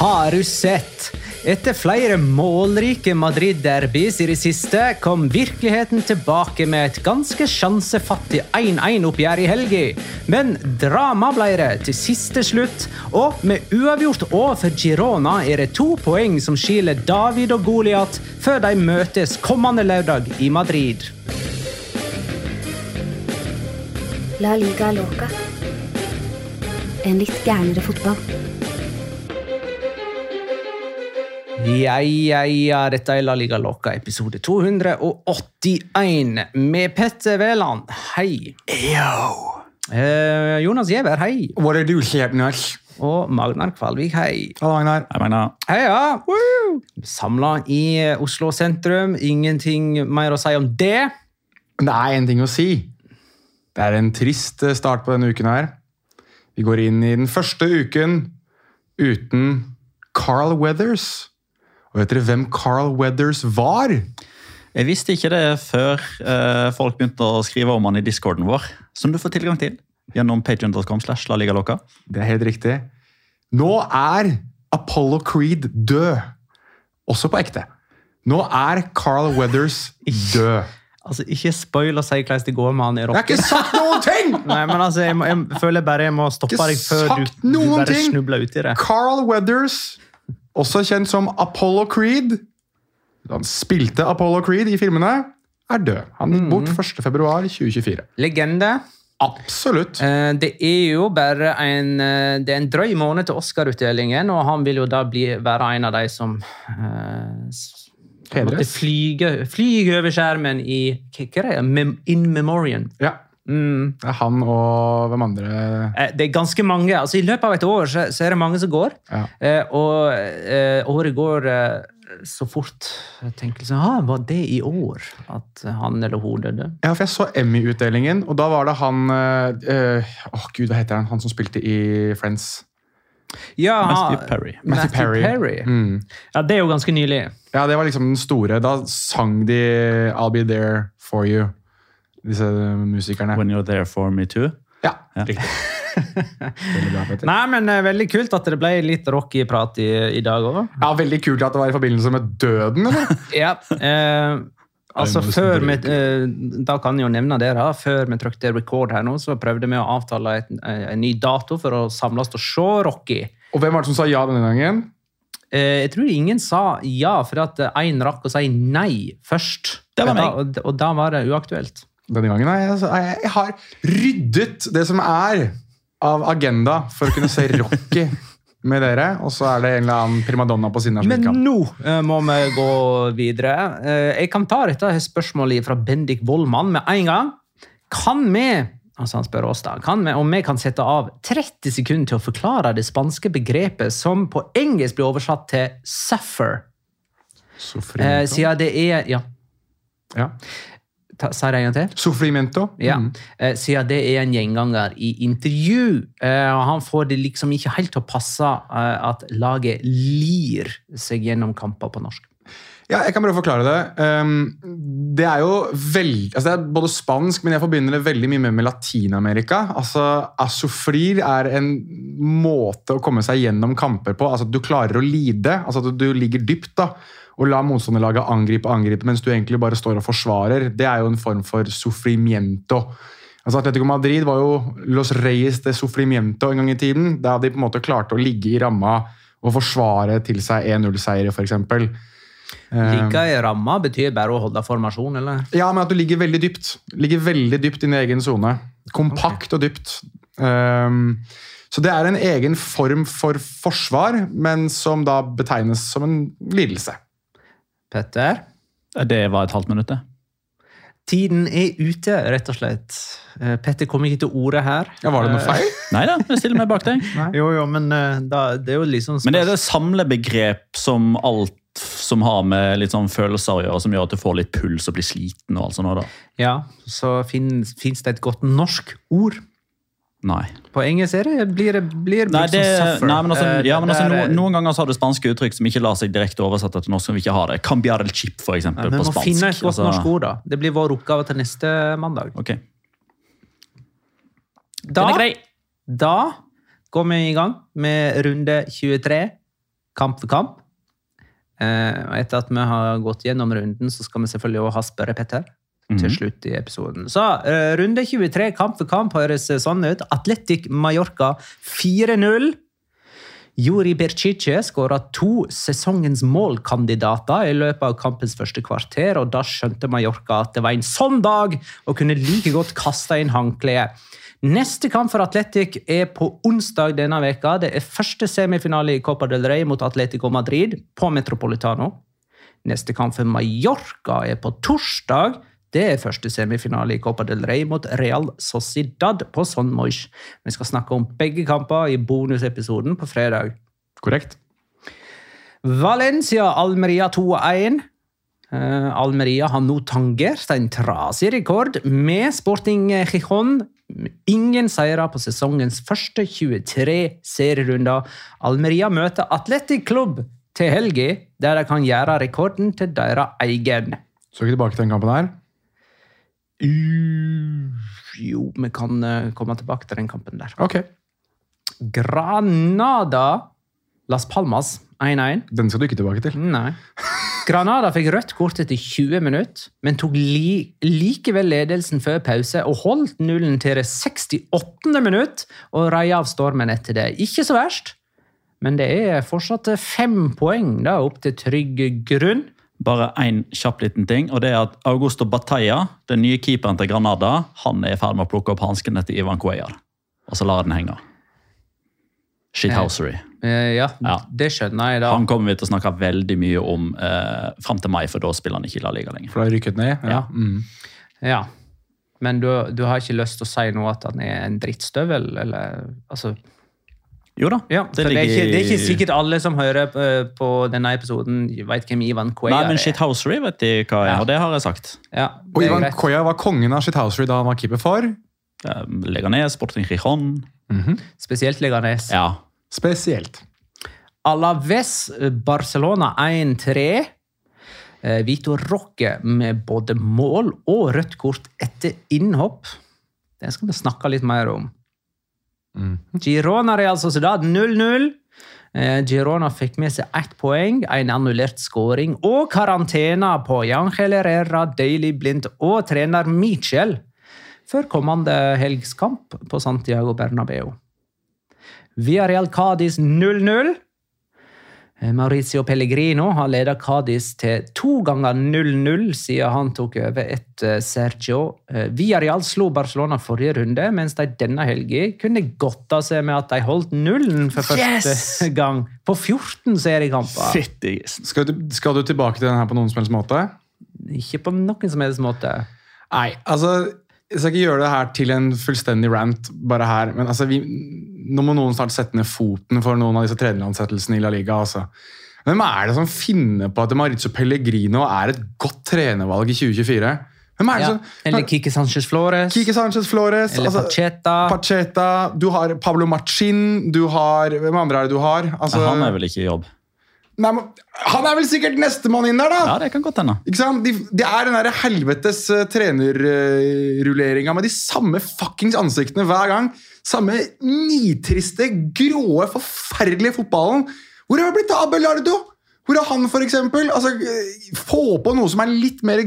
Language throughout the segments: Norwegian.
Har du sett? Etter flere målrike Madrid-derbys i det siste kom virkeligheten tilbake med et ganske sjansefattig 1-1-oppgjør i helga. Men drama ble det til siste slutt, og med uavgjort overfor Girona er det to poeng som skiller David og Goliat før de møtes kommende lørdag i Madrid. La liga loca. En litt gærnere fotball. Ja, ja, ja, dette er La Liga Loca, episode 281 med Petter Wæland. Hei. Eh, Jonas Giæver, hei. What are you Kjepnes? Og Magnar Kvalvik, hei. Hallo, Magnar. Hei, Magnar. Hei, Heia! Samla i Oslo sentrum. Ingenting mer å si om det. Men det er én ting å si. Det er en trist eh, start på denne uken her. Vi går inn i den første uken uten Carl Weathers. Og vet dere hvem Carl Weathers var? jeg visste ikke det før eh, folk begynte å skrive om han i discorden vår, som du får tilgang til gjennom patreon.com. slash la liga loca. Det er helt riktig. Nå er Apollo Creed død. Også på ekte. Nå er Carl Weathers død. Altså, Ikke spoil og si hvordan det går med han i Jeg har ikke sagt noen ting! Nei, men altså, jeg, må, jeg føler bare jeg må stoppe deg før du, du bare snubler uti det. Carl Weathers, også kjent som Apollo Creed Han spilte Apollo Creed i filmene, er død. Han gikk bort 1.2.2024. Legende. Absolutt. Eh, Det er jo bare en, eh, det er en drøy måned til Oscar-utdelingen, og han vil jo da bli, være en av de som uh, flyger, Hedres. måtte flyge, flyge over skjermen i hva er det? In Memoriam. Ja, Mm. det er han og hvem andre Eh, Det er ganske mange. altså I løpet av et år så, så er det mange som går. Ja. Eh, og eh, året går eh, så fort. Jeg tenker liksom, ah, Var det i år at han eller hun døde? Ja, for jeg så Emmy-utdelingen, og da var det han Å eh, gud, hva heter han? Han som spilte i Friends. Ja, Matthew Perry. Matthew Perry. Mm. Ja, Det er jo ganske nylig. Ja, det var liksom den store. Da sang de I'll Be There For You, disse musikerne. When you're there for me too. Ja, Ja. riktig. Veldig bra, Nei, men eh, Veldig kult at det ble litt rocky prat i, i dag òg. Ja, Veldig kult at det var i forbindelse med døden, eller? Ja, eh, altså før vi, eh, Da kan jeg jo nevne det. da, Før vi trykte record her nå, så prøvde vi å avtale et, en ny dato for å samles og se Rocky. Og hvem var det som sa ja denne gangen? Eh, Jeg tror ingen sa ja, for at én rakk å si nei først. Det var meg. Da, og, og da var det uaktuelt. Denne gangen jeg, altså, jeg, har ryddet det som er av agenda for å kunne se Rocky med dere, og så er det en eller annen primadonna på siden her Men kan. nå uh, må vi gå videre. Uh, jeg kan ta dette spørsmålet fra Bendik Vollmann med en gang. Kan vi altså han spør oss da, kan vi, om vi kan sette av 30 sekunder til å forklare det spanske begrepet som på engelsk blir oversatt til 'suffer'? Uh, siden det er Ja, Ja. Ta, det en gang til. Sofrimento. Ja, Mm. eh, siden det er en gjenganger i intervju. Eh, og han får det liksom ikke helt til å passe eh, at laget lir seg gjennom kamper på norsk. Ja, jeg kan prøve å forklare det. Um, det er jo veld, altså det er både spansk, men jeg forbinder det veldig mye mer med Latin-Amerika. Altså, Asofrir er en måte å komme seg gjennom kamper på. Altså at Du klarer å lide, altså at du ligger dypt da, og la motstanderlaget angripe angripe, mens du egentlig bare står og forsvarer. Det er jo en form for sofrimiento. Altså Atletico Madrid var jo Los Reyes de Sofrimiento en gang i tiden. Da de på en måte klarte å ligge i ramma og forsvare til seg 1-0-seiere, f.eks. Ligge i ramma betyr bare å holde formasjon, eller? Ja, men at du ligger veldig dypt. Ligger veldig dypt i din egen sone. Kompakt og dypt. Um, så det er en egen form for forsvar, men som da betegnes som en lidelse. Petter? Det var et halvt minutt, det. Tiden er ute, rett og slett. Eh, Petter kom ikke til orde her. Ja, Var det noe feil? Nei da, jeg stiller meg bak deg. Jo, jo, men eh, da, det er jo liksom Men det er det samlebegrep som alt som har med litt sånn følelser å gjøre, som gjør at du får litt puls og blir sliten og alt sånt. da. Ja, så fins det et godt norsk ord. Nei. På engelsk er det, blir det blir Nei, det, som suffer. nei, men altså, Eh, ja, men altså no, Noen ganger så har du spanske uttrykk som ikke lar seg direkte oversette til norsk. som vi ikke har det. Cambiar el chip, for eksempel, Nei, men på vi må finne et godt Altså, norsk ord, da. Det blir vår oppgave til neste mandag. Okay. Da, da går vi i gang med runde 23, kamp for kamp. Eh, og etter at vi har gått gjennom runden, så skal vi selvfølgelig også ha spørre Petter til slutt i episoden. Så uh, runde 23, kamp for kamp, høres sånn ut. Atletic Mallorca 4-0. Juri Bercice skåra to sesongens målkandidater i løpet av kampens første kvarter, og da skjønte Mallorca at det var en sånn dag og kunne like godt kaste inn håndkleet. Neste kamp for Atletic er på onsdag denne veka. Det er første semifinale i Copa del Rey mot Atletico Madrid på Metropolitano. Neste kamp for Mallorca er på torsdag. Det er første semifinale i Copa del Rey mot Real Sociedad på Son Moix. Vi skal snakke om begge kamper i bonusepisoden på fredag. Korrekt. Valencia Almeria 2-1. Uh, Almeria har nå tangert en trasig rekord med Sporting Gijon. Ingen seire på sesongens første 23 serierunder. Almeria møter Atletic Club til helga, der de kan gjøre rekorden til deres egen. Så ikke tilbake til den kampen her. Uh, jo, vi kan eh, komme tilbake til den kampen der. Ok. Granada Las Palmas 1-1. Den skal du ikke tilbake til. Nei. Granada fikk rødt kort etter 20 minutter, men tok li likevel ledelsen før pause og holdt nullen til det 68. minutt og rei av stormen etter det. Ikke så verst, men det er fortsatt fem poeng da, opp til trygg grunn. Bare én kjapp liten ting, og det er at Augusto Batalla, den nye keeperen til Granada, han er i ferd med å plukke opp hanskene til Ivan Cuellar. Og så lar den henge. Shithousery. Eh, ja, Ja. det skjønner jeg da. Han kommer vi til å snakke veldig mye om eh, fram til mai, for da spiller han ikke i La Liga lenger. For da rykket ned? Ja. Mm. Ja. Men du, du har ikke lyst til å si noe at han er en drittstøvel, eller altså Jo da. Ja, for det, er ikke, det er ikke sikkert alle som hører på, på denne episoden, vet hvem Ivan Cuellar Nei, men er. shithousery vet de hva er, Ja. og det har jeg sagt. Ja, Og er Ivan. Koya var kongen av Shithousery da han var keeper for. Eh, Leganes, Sporting Gijon. Spesielt Leganes. Ja. Spesielt. Alaves Barcelona 1-3. Vito Vitor Roque med både mål og rødt kort etter innhopp. Det skal vi snakke litt mer om. Girona Real Sociedad 0-0. Eh, Girona fikk med seg ett poeng, en annullert skåring og karantene på Jangel Herrera, Daily Blind og trener Michel før kommende helgskamp på Santiago Bernabeu. Villarreal Cádiz 0-0. Eh, Maurizio Pellegrino har ledet Cádiz til to ganger 0-0 siden han tok over etter Sergio. Eh, Villarreal slo Barcelona forrige runde, mens de denne helgen kunne godta seg med at de holdt nullen for første Yes! gang på 14 seriekamper. Fytti. Skal du, skal du tilbake til den her på noen som helst måte? Ikke på noen som helst måte. Nei, altså Jeg skal ikke gjøre det her til en fullstendig rant, bare her. Men altså, vi, nå må noen snart sette ned foten for noen av disse tredjelandsettelsene i La Liga. altså. Hvem er det som finner på at Maritzo Pellegrino er et godt trenervalg i 2024? Hvem er det Ja. som... Eller Kike Sanchez Flores. Kike Sanchez Flores. Eller altså, Pacheta. Pacheta. Du har Pablo Machin. Du har Hvem andre er det du har? Altså, Han er vel ikke i jobb? Nei, men, han er vel sikkert nestemann inn der, da! Ja, det kan godt hende. Ikke sant? De, det er den der helvetes uh, trenerrulleringa med de samme fuckings ansiktene hver gang. Samme nitriste, gråe, forferdelige fotballen. Hvor har det blitt av Abelardo? Hvor er han, for eksempel? Altså, eh, få på noe som er litt mer.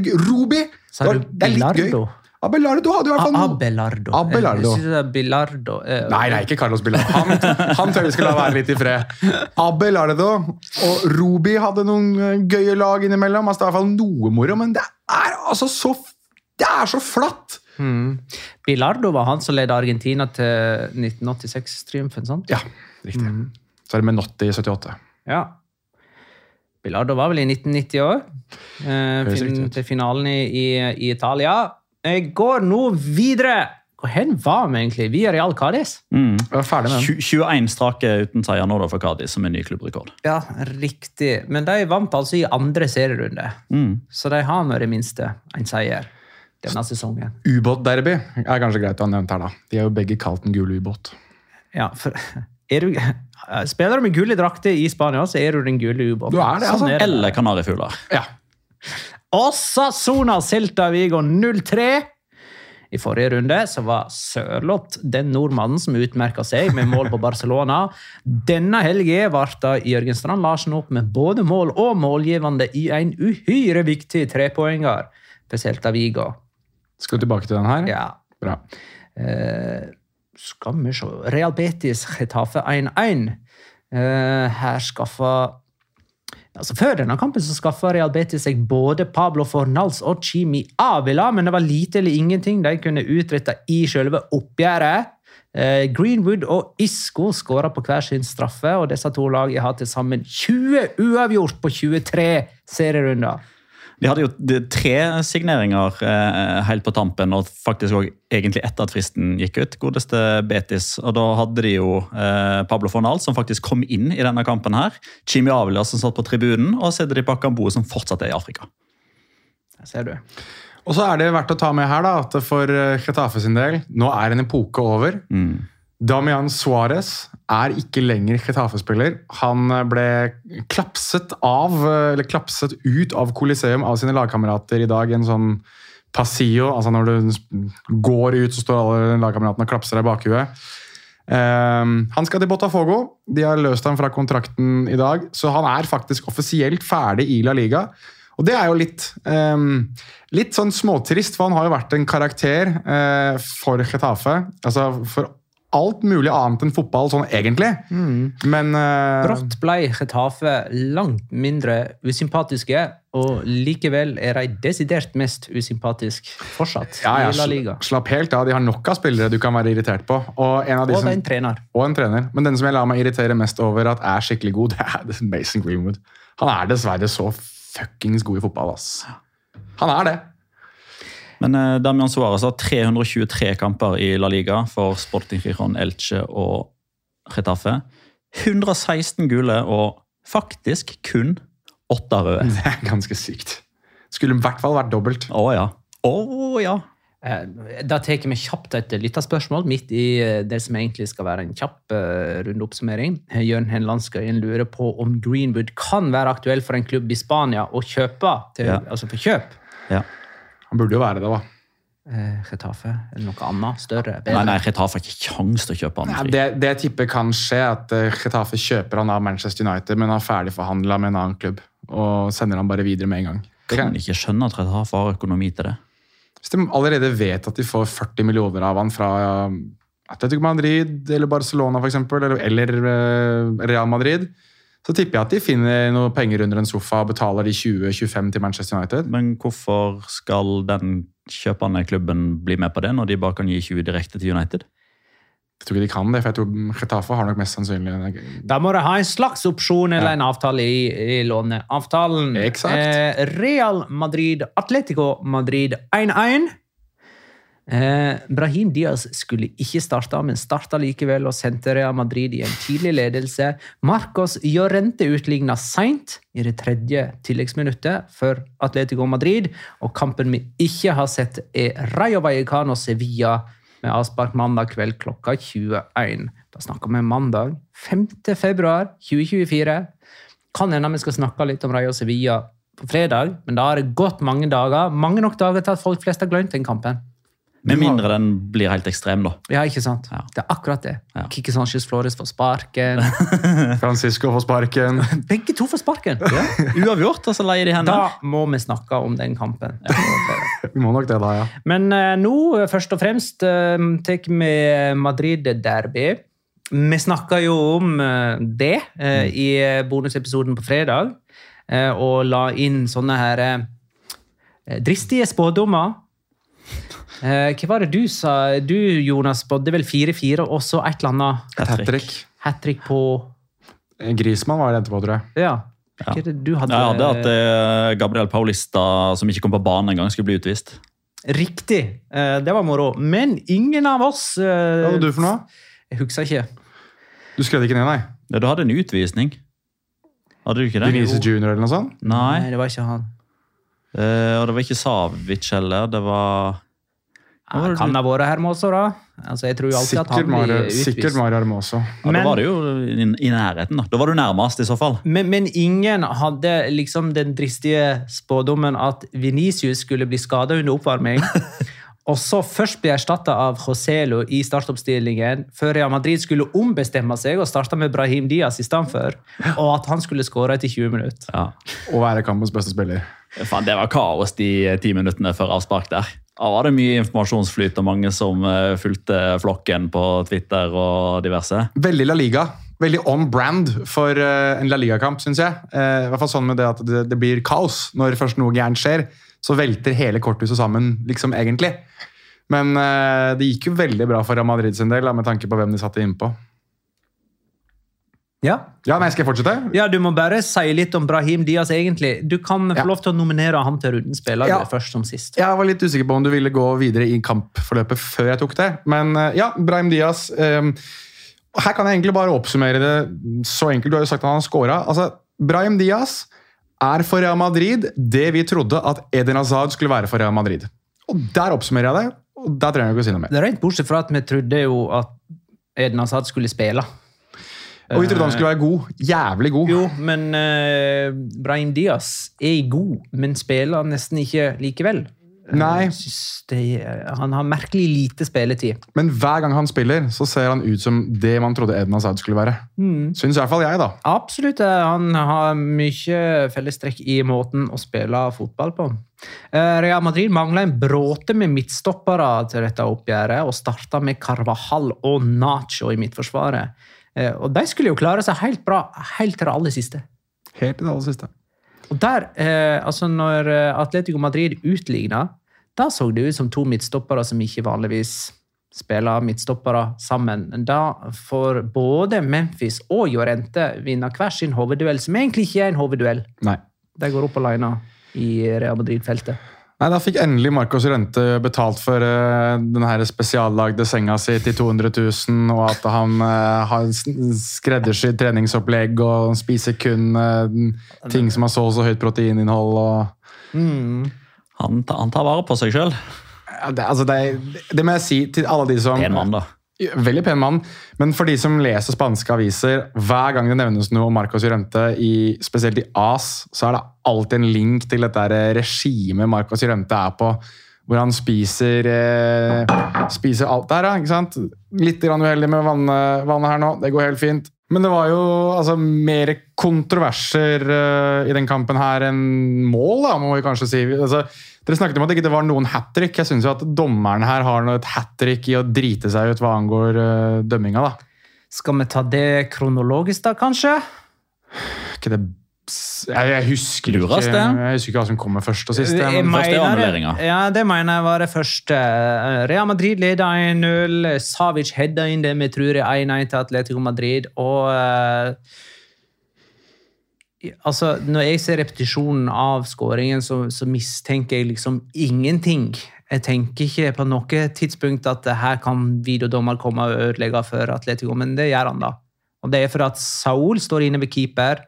Sa du Det er litt gøy. Abelardo hadde i hvert fall noe. Abelardo. Abelardo. Jeg synes det er Bilardo. eh, Nei, nei, ikke Carlos Bilardo. Han, han tør vi skal la være litt i fred. Abelardo og Ruby hadde noen eh, gøye lag innimellom. Altså, det er i hvert fall noe moro, men det er altså så Det er så flatt! Mm. Bilardo var han som ledet Argentina til 1986-triumfen, sant? Ja, riktig. Så er det Menotti i 78. Ja. Bilardo var vel i 1990 år, eh, fin, til finalen i, i, i Italia. Jeg går nå videre! Og hen var vi egentlig? Via Real Cádiz? Mm. Er ferdig med den. 21 strake uten seier nå da for Cádiz, som er ny klubbrekord. Ja, riktig. Men de vant altså i andre serierunde, Mm. så de har nå i det minste en seier denne sesongen. Ubåtderby er kanskje greit å ha nevnt her, da. De er jo begge kalt en gul ubåt. Ja, for er du, Spiller du med gule drakter i Spania, så er du den gule ubåten. Du er det, altså. det. Eller kanarifugler. Ja. Osasuna Celta Vigo 0-3. I forrige runde så var Sørloth den nordmannen som utmerka seg med mål på Barcelona. Denne helga ble Jørgen Strand Larsen opp med både mål og målgivende i en uhyre viktig trepoenger for Celta Vigo. Skal du tilbake til den her? Ja, Bra. Eh, skal vi se Real Betis Getafe 1-1. Eh, her skaffa altså Før denne kampen så skaffa Real Betis seg både Pablo Fornals og Chimi Avila, men det var lite eller ingenting de kunne utrette i selve oppgjøret. Eh, Greenwood og Isco skåra på hver sin straffe, og disse to lagene har til sammen 20 uavgjort på 23 serierunder. De hadde jo tre signeringer eh, helt på tampen, og faktisk også egentlig etter at fristen gikk ut. Godeste Betis. Og da hadde de jo eh, Pablo Fornal, som faktisk kom inn i denne kampen. her. Chimi Avila, som satt på tribunen, og er Bakambo, som fortsatt er i Afrika. Der ser du. Og så er det verdt å ta med her da, at for Chetafe Getafe sin del, nå er en epoke over. Damian Suárez er ikke lenger Getafe-spiller. Han eh, ble klapset av, eh, eller klapset ut av Coliseum av sine lagkamerater i dag. En sånn passillo, altså når du går ut, så står alle lagkameratene og klapser deg i bakhuet. Um, han skal til Botafogo. De har løst ham fra kontrakten i dag, så han er faktisk offisielt ferdig i La Liga. Og det er jo litt, um, litt sånn småtrist, for han har jo vært en karakter uh, for Getafe. Altså for alt mulig annet enn fotball, sånn egentlig. Men uh... Brått ble Getafe langt mindre usympatiske, og likevel er de desidert mest usympatisk fortsatt ja, ja, i La Liga. Slapp helt av. De har nok av spillere du kan være irritert på. Og en av de Og som, en trener. og en trener. Men den som jeg lar meg irritere mest over at er skikkelig god, det er Mason Greenwood. Han er dessverre så fuckings god i fotball, ass. Han er det. Men eh, Damian Suárez har 323 kamper i La Liga for Sporting Giron, Elche og Retafe. 116 gule og faktisk kun åtte røde. Det er ganske sykt. Skulle i hvert fall vært dobbelt. Å ja. Å ja. Eh, Da tar vi kjapt et lytterspørsmål midt i eh, det som egentlig skal være en kjapp eh, rundeoppsummering. Jørn Henland Skøyen lurer på om Greenwood kan være aktuell for en klubb i Spania å kjøpe, til, Ja. altså for kjøp. ja. Han burde jo være det, da. Retafe Getafe eller noe annet større? Nei, bedre. nei, Getafe har ikke kjangs til å kjøpe han Ja, fri. det, det jeg tipper kan skje, at Retafe Getafe kjøper han av Manchester United, men har ferdigforhandla med en annen klubb. Og sender han bare videre med en gang. Det kan ikke skjønne at Getafe har økonomi til det. hvis de allerede vet at de får 40 millioner av han fra eh, Atletico Madrid eller Barcelona for eksempel, eller, eller eh, Real Madrid, så tipper jeg at de finner noe penger under en sofa og betaler de 20-25 til Manchester United. Men hvorfor skal den kjøpende klubben bli med på det, når de bare kan gi 20 direkte til United? Jeg tror ikke de kan det, for jeg tror Getafe har nok mest sannsynlig Da må de ha en slags opsjon eller en avtale i, i låneavtalen. Exakt. Eh, Real Madrid, Atletico Madrid 1-1. Eh, Brahim Diaz skulle ikke starte, men starta likevel og sendte Real Madrid i en tidlig ledelse. Marcos Llorente utligna seint, i det tredje tilleggsminuttet, for Atletico Madrid. Og kampen vi ikke har sett, er Rayo Vallecano Sevilla med avspark mandag kveld klokka 21. Da snakker vi mandag 5. februar 2024. Kan hende vi skal snakke litt om Rayo Sevilla på fredag, men da har det gått mange dager. Mange nok dager til at folk flest har glemt den kampen. Med mindre den blir helt ekstrem, da. Ja, ikke sant? Ja. Det er akkurat det. Ja. Kikki Sanchez Flores får sparken. Francisco får sparken. Begge to får sparken! Uavgjort, og så leier de henne. Da må vi snakke om den kampen. Vi må nok det, da, ja. Men uh, nå, eh, først og fremst, uh, tar vi Madrid-derby. Vi snakka jo om uh, det eh, i bonusepisoden på fredag, eh, og la inn sånne her eh, dristige spådommer. Eh, hva var det du sa? Du, Jonas, spådde vel 4-4, og så et eller annet Et hat trick. hat trick på Grismann var det etterpå, tror jeg. Ja. Det du hadde? Jeg hadde at eh, Gabriel Paulista, som ikke kom på banen engang, skulle bli utvist. Riktig. Eh, det var moro. Men ingen av oss eh, Hva hadde du for noe? Jeg husker ikke. Du skrev det ikke ned, nei? Ja, du hadde en utvisning. Hadde du ikke det? Denise Junior eller noe sånt? Nei, det var ikke han. eh, og det var ikke Savic heller. Det var Ja, kan det ha vært Hermoso, da. Altså, jeg tror jo alltid at Sikkert han blir utvist. sikkert Mario Hermoso. ja, Men- Da var det jo i, i nærheten. Da Da var du nærmest, i så fall. Men, men ingen hadde liksom den dristige spådommen at Venicius skulle bli skada under oppvarming. og så først bli erstatta av Joselo i startoppstillingen, før Real Madrid skulle ombestemme seg og starte med Brahim Diaz i stedet for, og at han skulle skåre etter 20 minutter. Ja. Og være kampens beste spiller. Det var kaos de ti minuttene før avspark der. Da var det mye informasjonsflyt og mange som eh, fulgte flokken på Twitter og diverse. Veldig La Liga. Veldig on brand for eh, en La Liga-kamp, syns jeg. Eh, I hvert fall sånn med det at det, blir kaos. Når først noe gærent skjer, så velter hele korthuset sammen, liksom, egentlig. Men det gikk jo veldig bra for Real Madrid sin del, med tanke på hvem de satte innpå. Ja. Ja, nei, Skal jeg fortsette? ja, du må bare si litt om Brahim Diaz, egentlig. Du kan få Ja. lov til å nominere han til rundens spiller Ja. først som sist. Jeg var litt usikker på om du ville gå videre i kampforløpet før jeg tok det. Men eh, ja, Brahim Diaz Um, Her kan jeg egentlig bare oppsummere det så enkelt. Du har jo sagt at han har scora. Altså, Brahim Diaz er for Real Madrid det vi trodde at Eden Hazard skulle være for Real Madrid. Og Der oppsummerer jeg det, og der trenger jeg ikke å si noe mer. Det er rent bortsett fra at vi trodde jo at Eden Hazard skulle spille. Og vi trodde han skulle være god. Jævlig god. Jo, men uh, Brahim Diaz er god, men spiller nesten ikke likevel. Nei, det, han har merkelig lite spilletid. men hver gang han spiller, så ser han ut som det man trodde Edna Saud skulle være. Syns i hvert fall jeg, da. Absolutt. eh, Han har mye fellestrekk i måten å spille fotball på. Eh, Real Madrid mangla en bråte med midtstoppere til dette oppgjøret, og starta med Carvajal og Nacho i midtforsvaret. Eh, Og de skulle jo klare seg helt bra helt til det aller siste. Helt til det aller siste. Og der, eh, altså Når eh, Atletico Madrid utligna, da så det ut som to midtstoppere som ikke vanligvis spiller midtstoppere sammen. Da får både Memphis og Jorente vinne hver sin hovedduell, som egentlig ikke er en hovedduell. Nei. De går opp alene i Real Madrid-feltet. Nei, Da fikk endelig Marcos Rente betalt for uh, den her spesiallagde senga si til 200 000, og at han uh, har skreddersydd treningsopplegg og spiser kun uh, ting som har så og så høyt proteininnhold. og... Han, han tar vare på seg sjøl. Ja, det, altså det, det må jeg si til alle de som Pen mann, da. Veldig pen mann, men for de som leser spanske aviser, hver gang det nevnes noe om Marcos Llorente, i, spesielt i AS, så er det alltid en link til dette regimet Marcos Llorente er på, hvor han spiser, eh, spiser alt der, ikke sant? Litt grann uheldig med vannet, vannet her nå, det går helt fint. Men det var jo altså, mer kontroverser eh, i den kampen her enn mål, da, må vi kanskje si. Altså, dere snakket om at det ikke var noen hat trick. Jeg syns at dommeren her har noe et hat trick i å drite seg ut hva angår uh, dømminga. da. Skal vi ta det kronologisk, da, kanskje? Ikke det jeg, jeg husker ikke Jeg husker ikke hva som kommer først og sist. Men- første annulleringa. Ja, det mener jeg var det første. Real Madrid leda 1-0. Savic heada inn det vi tror er 1-1 til Atletico Madrid. Og eh, altså, Når jeg ser repetisjonen av skåringen, så, så mistenker jeg liksom ingenting. Jeg tenker ikke på noe tidspunkt at her kan videodommer komme og ødelegge for Atletico, men det gjør han da. Og det er for at Saul står inne ved keeper,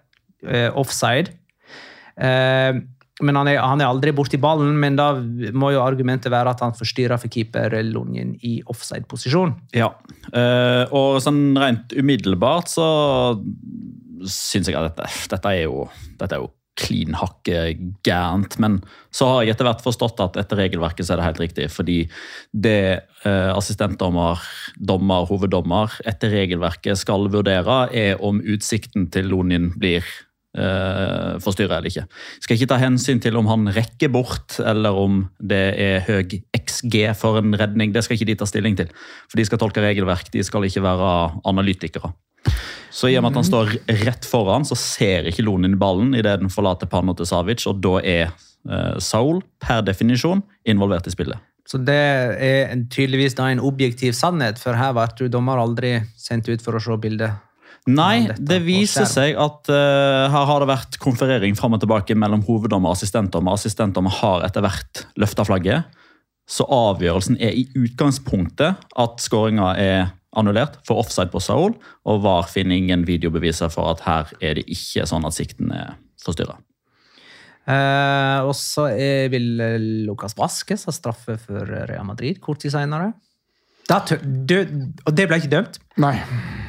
eh, offside. Eh, men han er, han er aldri borti ballen, men da må jo argumentet være at han forstyrrer for keeper lungen i offside-posisjon. Ja, eh, og sånn rent umiddelbart så syns jeg at dette, dette er jo, dette er jo klin hakke gærent. Men så har jeg etter hvert forstått at etter regelverket så er det helt riktig. Fordi det eh, assistentdommer, dommer, hoveddommer etter regelverket skal vurdere, er om utsikten til Lonin blir eh, forstyrra eller ikke. Skal ikke ta hensyn til om han rekker bort, eller om det er høy XG for en redning. Det skal ikke de ta stilling til. For de skal tolke regelverk, de skal ikke være analytikere. Så i og med at han står rett foran, så ser ikke Lonin ballen idet den forlater panna til Savic, og da er eh, Saul per definisjon involvert i spillet. Så det er en- tydeligvis da en objektiv sannhet, for her ble dommer aldri sendt ut for å se bildet. Nei, det viser seg at uh, her har det vært konferering fram og tilbake mellom hoveddommer og assistentdommer. Assistentdommer har etter hvert løfta flagget. Så avgjørelsen er i utgangspunktet at skåringa er annullert for offside på Saul, og VAR finner ingen videobeviser for at her er det ikke sånn at sikten er forstyrra. Eh, og så vil eh, Lucas Vasques ha straffe for Real Madrid kort tid du, og det ble ikke dømt. Nei.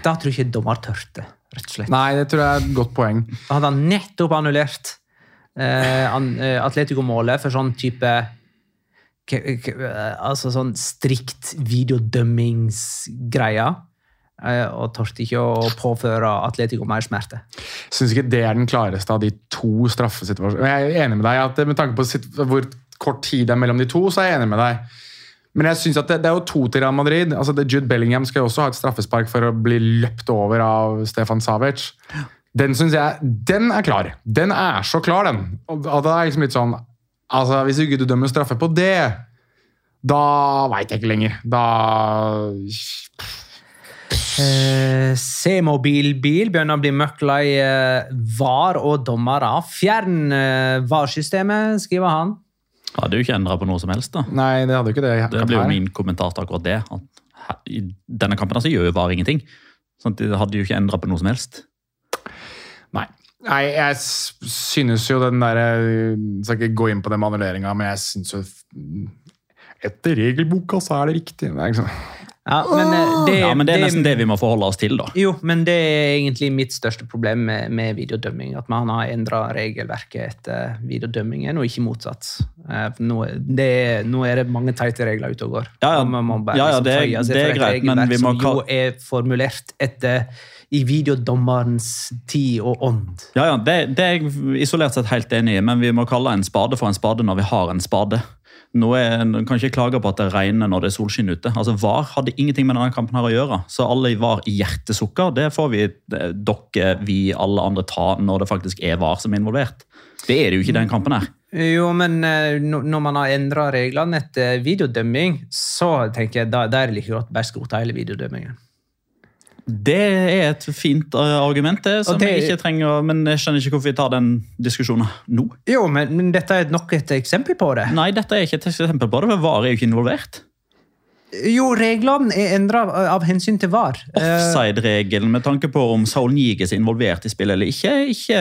Da tror jeg ikke dommer tørte, rett og slett. Nei, det tror jeg er et godt poeng. Da hadde han nettopp annullert eh, eh, Atletico-målet for sånn type Altså sånn strikt videodømmingsgreia. Eh, og torde ikke å påføre Atletico mer smerte. Syns ikke det er den klareste av de to straffesituasjonene. Jeg er enig med deg at med tanke på hvor kort tid det er mellom de to, så er jeg enig med deg. Men jeg synes at det, det er jo to til Real Madrid. Altså, det, Jude Bellingham skal jo også ha et straffespark for å bli løpt over av Stefan Savic. Den synes jeg, den er klar. Den er så klar, den. Og, og det er liksom litt sånn altså Hvis ikke du dømmer straffe på det, da veit jeg ikke lenger. Da Eh, C-mobilbil begynner å bli møkk lei eh, VAR og dommere. Fjern eh, VAR-systemet, skriver han. Hadde jo ikke endra på noe som helst. da. Nei, det hadde jo ikke det. Det blir jo min kommentar til akkurat det. at her- I denne kampen altså, gjør jo VAR ingenting. Sånn at Det hadde jo ikke endra på noe som helst. Nei. Nei, jeg synes jo den derre Skal ikke gå inn på det med annulleringa, men jeg synes jo Etter regelboka så er det riktig. Det er liksom, Ja, men, eh, det, Ja, men Det er nesten det vi må forholde oss til. da. Jo, men det er egentlig mitt største problem med, med videodømming. At man har endra regelverket etter videodømmingen, og ikke motsatt. Eh, Nå, det, nå er det mange teite regler ute og går. Ja, ja. Og man må bare Ja, ja, liksom det er- det er greit, men vi må som jo er formulert etter i videodommerens tid og ånd. Ja, ja, det, det er jeg isolert sett helt enig i, men vi må kalle en spade for en spade når vi har en spade. Nå er, en kan ikke klage på at det regner når det er solskinn ute. Altså, VAR hadde ingenting med denne kampen her å gjøre. Så alle VAR i hjertesukker, det får vi, dere, vi, alle andre ta når det faktisk er VAR som er involvert. Det er det jo ikke i den kampen her. Jo, men eh, når man har endra reglene etter videodømming, så tenker jeg da, da er det like godt bare skrote hele videodømmingen. Det er et fint eh, argument, det, som det- jeg ikke trenger, men jeg skjønner ikke hvorfor vi tar den diskusjonen nå. Jo, men, men dette er nok et eksempel på det. Nei, dette er ikke et eksempel på det, for VAR er jo ikke involvert. Jo, reglene er endra av hensyn til VAR. Eh, Offside-regelen med tanke på om Saul Niges er involvert i spillet eller ikke, ikke,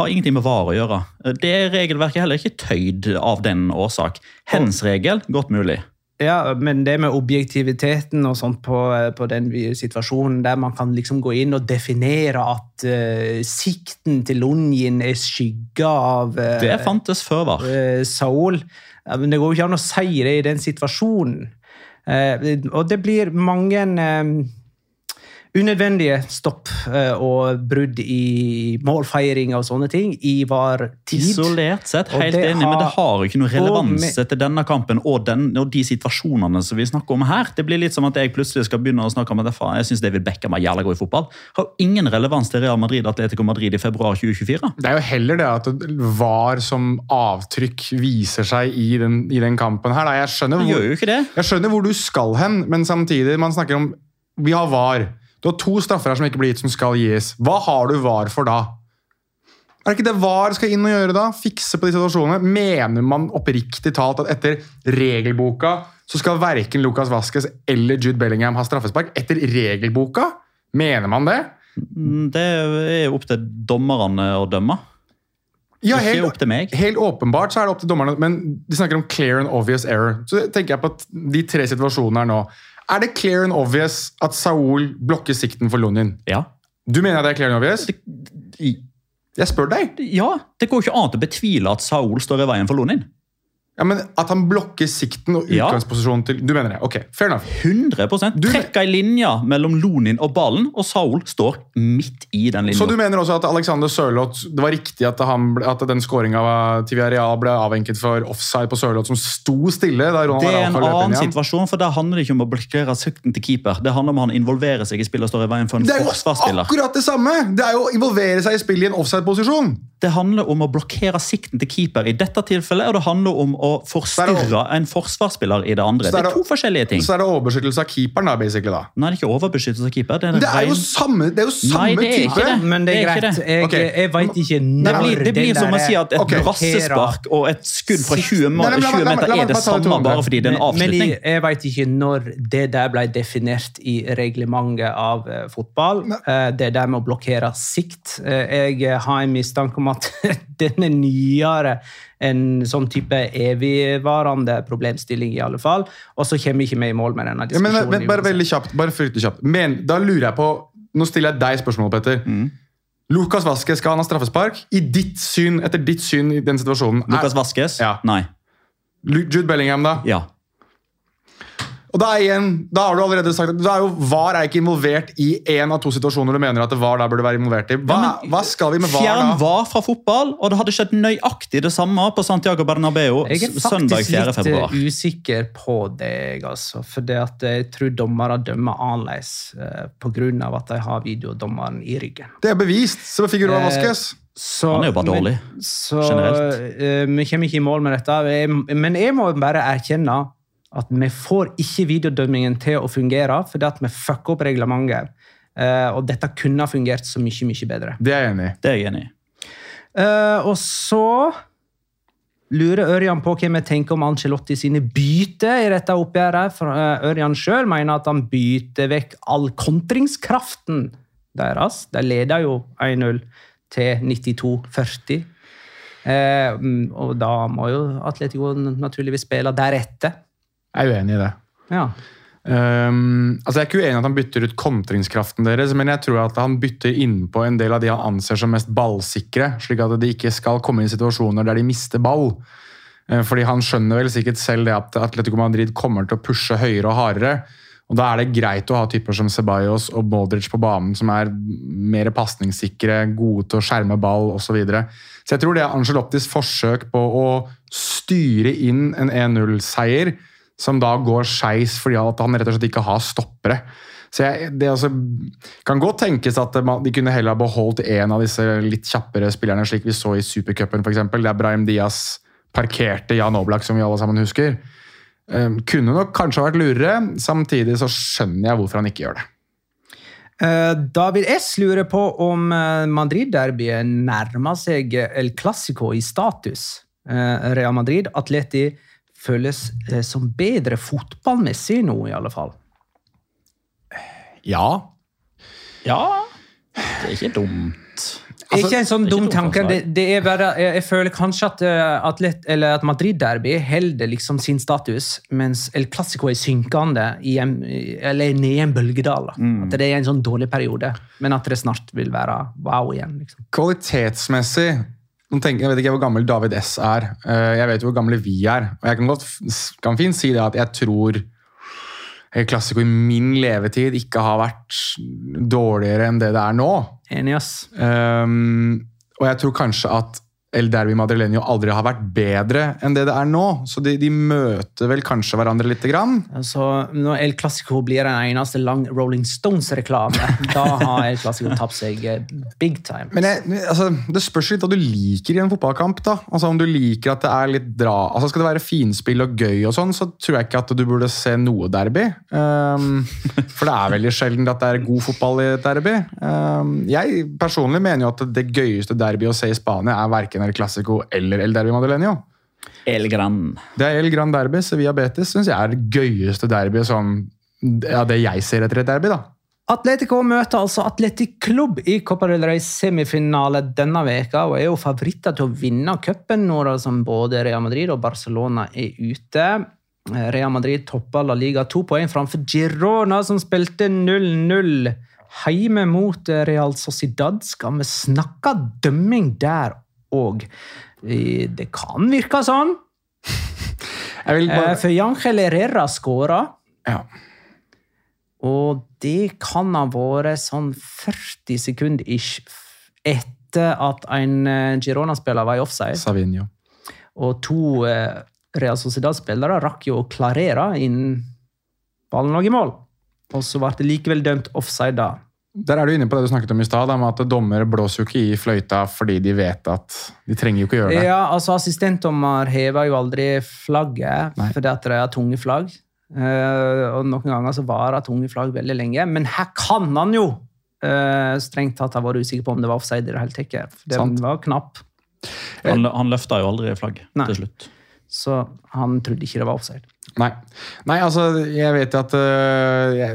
har ingenting med VAR å gjøre. Det regelverket er heller ikke tøyd av den årsak. Hens-regel, godt mulig. Ja, men det med objektiviteten og sånt på, på den situasjonen der man kan liksom gå inn og definere at uh, sikten til Lunjin er skygga av uh, Det fantes før VAR. Uh, Saul. Ja, men det går jo ikke an å si det i den situasjonen. Eh, og det blir mange eh, unødvendige stopp eh, og brudd i målfeiring og sånne ting i var tid. Isolert sett, helt enig, enig, men det har- har ikke noe relevans med- til denne kampen og, den, og de situasjonene som vi snakker om her. Det blir litt som at jeg plutselig skal begynne å snakke om at jeg, syns David Beckham er jævla god i fotball. Har ingen relevans til Real Madrid Atletico Madrid i februar 2024. Det er jo heller det at VAR som avtrykk viser seg i den, i den kampen her. Jeg, skjønner hvor, jeg skjønner hvor du skal hen, men samtidig man snakker om Vi har VAR. Du har to straffer her som ikke blir gitt, som skal gis. Hva har du VAR for da? Er det ikke det VAR skal inn og gjøre da? Fikse på de situasjonene? Mener man oppriktig talt at etter regelboka så skal verken Lucas Vasques eller Jude Bellingham ha straffespark? Etter regelboka? Mener man det? Mm, Det er jo opp til dommerne å dømme. Ja, Ikke helt, opp til meg. helt åpenbart så er det opp til dommerne, men de snakker om clear and obvious error. Så tenker jeg på at de tre situasjonene her nå. Er det clear and obvious at Saul blokker sikten for Lunin? Ja. Du mener det er clear and obvious? Jeg spør deg. ja, det går ikke annet å betvile at Saul står i veien for Lonin. Ja, men At han blokker sikten og utgangsposisjonen til Du mener det? Ok, fair enough. 100 Du- trekker ei linje mellom Lonin og ballen, og Saul står midt i den linja. Så du mener også at Alexander Sørloth Det var riktig at, han ble, at den skåringa til Villarreal ble avhenket for offside på Sørloth, som sto stille Det er en annen situasjon, for der handler det ikke om å blokkere sikten til keeper. Det handler om han involverer seg i spillet og står i veien for en Det er jo forsvarsspiller. akkurat det samme! Det er jo å involvere seg i spillet i en offside-posisjon! Det handler om å blokkere sikten til keeper i dette tilfellet, og det handler om å forstyrre en forsvarsspiller i det andre. Så Det er er to forskjellige ting. Så er det overbeskyttelse av keeperen, da, basically. da. Nei, det er ikke overbeskyttelse av keeper. Det er, Det er jo samme, det er jo samme Nei, det er type! ikke det. Men det er Det er ikke greit. det. Jeg, okay. jeg veit ikke når Det blir, det blir som å si at et okay. brassespark og et skudd fra 20, Nei, nei, la meg- 20 la meter la er det det samme bare fordi det er en Men- Men jeg, jeg veit ikke når det der ble definert i reglementet av uh, fotball. Uh, det der med å blokkere sikt. Uh, jeg har en mistanke om at denne er nyere enn sånn type evigvarende problemstilling, i alle fall. Og så kommer ikke vi i mål med denne Ja, men, diskusjonen. men, bare veldig kjapt, bare fryktelig kjapt. Men da lurer jeg på Nå stiller jeg deg spørsmål, Petter. Mm. Lukas Vaskes, skal han ha straffespark? I ditt syn, etter ditt syn i den situasjonen er- Lukas Vaskes? Ja. Nei. Jude Bellingham, da? Ja. Og da, igjen, da har du allerede sagt at er jo, VAR er ikke involvert i én av to situasjoner du mener at VAR da burde være involvert i. Hva, Ja, men hva skal vi med VAR Fjern da? var fra fotball, og det hadde skjedd nøyaktig det samme på Santiago Bernabeu søndag 4. Jeg er faktisk litt eh, usikker på deg, altså. For det at jeg tror dommere dømmer annerledes eh, pga. at de har videodommeren i ryggen. Det er bevist. så Figueroa Eh, Vasquez. Så, Han er jo bare men- dårlig, Så, generelt. eh, vi kommer ikke i mål med dette. Jeg- Men jeg må bare erkjenne at vi får ikke videodømmingen til å fungere fordi at vi fucker opp reglementet. Uh, og dette kunne ha fungert så mye, mye bedre. Det er jeg enig i. Det er jeg enig i. Uh, og så lurer Ørjan på hva vi tenker om Ancelotti sine bytter i dette oppgjøret. For uh, Ørjan sjøl mener at han byter vekk all kontringskraften deres. De leder jo 1-0 til 92-40. Eh, mm, og da må jo Atletico naturligvis spille deretter. Jeg er uenig i det. Ja. Um, altså jeg er ikke uenig i at han bytter ut kontringskraften deres, men jeg tror at han bytter innpå en del av de han anser som mest ballsikre, slik at de ikke skal komme i situasjoner der de mister ball. Eh, Fordi han skjønner vel sikkert selv det at Atletico Madrid kommer til å pushe høyere og hardere. Og Da er det greit å ha typer som Ceballos og Modric på banen, som er mer pasningssikre, gode til å skjerme ball osv. Så, videre. så jeg tror det er Angelottis forsøk på å styre inn en 1-0-seier, som da går skeis fordi han rett og slett ikke har stoppere. Så jeg, det altså, kan godt tenkes at de kunne heller ha beholdt en av disse litt kjappere spillerne, slik vi så i Supercupen f.eks., der Brahim Diaz parkerte Jan Oblak, som vi alle sammen husker. Um, kunne nok kanskje vært lurere, samtidig så skjønner jeg hvorfor han ikke gjør det. Eh, David S. lurer på om eh, Madrid-derbyet nærmer seg El Clásico i status. Real Madrid, Atleti, føles eh, som bedre fotballmessig nå, i alle fall. Ja. Ja, det er ikke dumt. ikke en sånn det er dum tanke. Det, det er bare, jeg, jeg føler kanskje at, eh, atlet, eller at Madrid-derby holder liksom sin status, mens El Clásico er synkende, i en, eller nede i en bølgedal. Mm. At det er en sånn dårlig periode, men at det snart vil være wow igjen. liksom. Kvalitetsmessig tenker, Jeg vet ikke hvor gammel David S er. Eh, Jeg vet hvor gamle vi er. Og jeg kan, godt, kan fint si det at jeg tror El Clásico i min levetid ikke har vært dårligere enn det det er nå. Enig, ass. Um, og jeg tror kanskje at El Derby Madrileño aldri har vært bedre enn det det er nå. Så de, de møter vel kanskje hverandre lite grann. Altså, når El Clásico blir den eneste lang Rolling Stones-reklame, da har El Clásico tapt seg eh, big time. Men jeg, altså, Det spørs litt hva du liker i en fotballkamp. da. Altså Om du liker at det er litt dra... Altså Skal det være finspill og gøy, og sånn, så tror jeg ikke at du burde se noe derby. Um, for det er veldig sjelden at det er god fotball i et derby. Um, jeg personlig mener jo at det gøyeste derby å se i Spania er verken El Clásico eller El Derby Madeleño. El Gran. Det er El Gran Derby. Sevilla Betis syns jeg er det gøyeste derby sånn, ja, det jeg ser etter et derby. da. Atletico møter altså Atletic Klubb i Copa del Rey semifinale denne veka, og er jo favoritter til å vinne cupen nå da som både Real Madrid og Barcelona er ute. Real Madrid topper La Liga to poeng framfor Girona, som spilte 0-0 Heime mot Real Sociedad. Skal vi snakke dømming der òg? Det kan virke sånn. Vil Eh, bare, For Jankel Herrera skåra. ja. Og det kan ha vært sånn 40 sekunder ish etter at en eh, Girona-spiller var i offside. Savinio. Og to eh, Real Sociedad-spillere rakk jo å klarere innen ballen lå i mål. Og så ble det likevel dømt offside da. Der er du inne på det du snakket om i stad, at dommere blåser jo ikke i fløyta fordi de vet at de trenger jo ikke gjøre det. Ja, altså Assistentdommer hever jo aldri flagget Nei. fordi at det er tunge flagg. Uh, og noen ganger så varer tunge flagg veldig lenge. Men her kan han jo Uh, strengt tatt ha vært usikker på om det var offside i det hele tatt. Den Sant. var knapp, Han, han løfta jo aldri flagg Nei. til slutt. så han trodde ikke det var offside. Nei. Nei, altså, jeg vet at uh,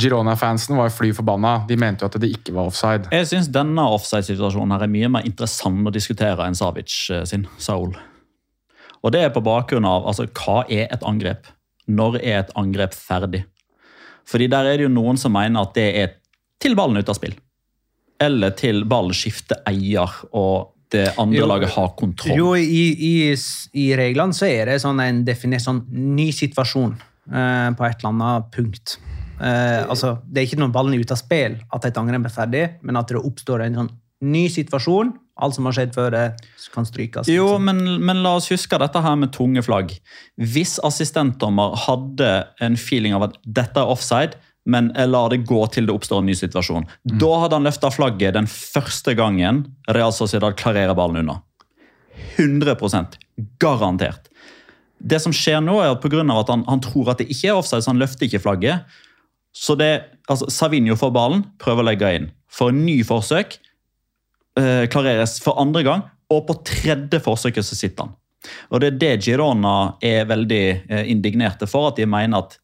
Girona-fansen var fly forbanna. De mente jo at det ikke var offside. Jeg syns denne offside-situasjonen her er mye mer interessant å diskutere enn Savic eh, sin Saul. Og det er på bakgrunn av altså, hva er et angrep? Når er et angrep ferdig? Fordi der er det jo noen som mener at det er til ballen ute av spill. Eller til ballen skifter eier og det andre Jo. laget har kontroll. Jo, i, i, i reglene så er det sånn en definert sånn ny situasjon eh, på et eller annet punkt. Eh, altså, det er ikke når ballen er ute av spill at et angrep er ferdig, men at det oppstår en sånn ny situasjon. Alt som har skjedd før det kan strykes. Jo, liksom. men, men la oss huske dette her med tunge flagg. Hvis assistentdommer hadde en feeling av at dette er offside, men jeg lar det gå til det oppstår en ny situasjon, da hadde han løfta flagget den første gangen Real Sociedad klarerer ballen unna. 100% Garantert. Det som skjer nå, er at pga. at han, han tror at det ikke er offside, så han løfter ikke flagget. Så det, altså, Savinho får ballen, prøver å legge inn. For en ny forsøk eh, klareres for andre gang, og på tredje forsøket så sitter han. Og Det er det Girona er veldig eh, indignerte for, at de mener at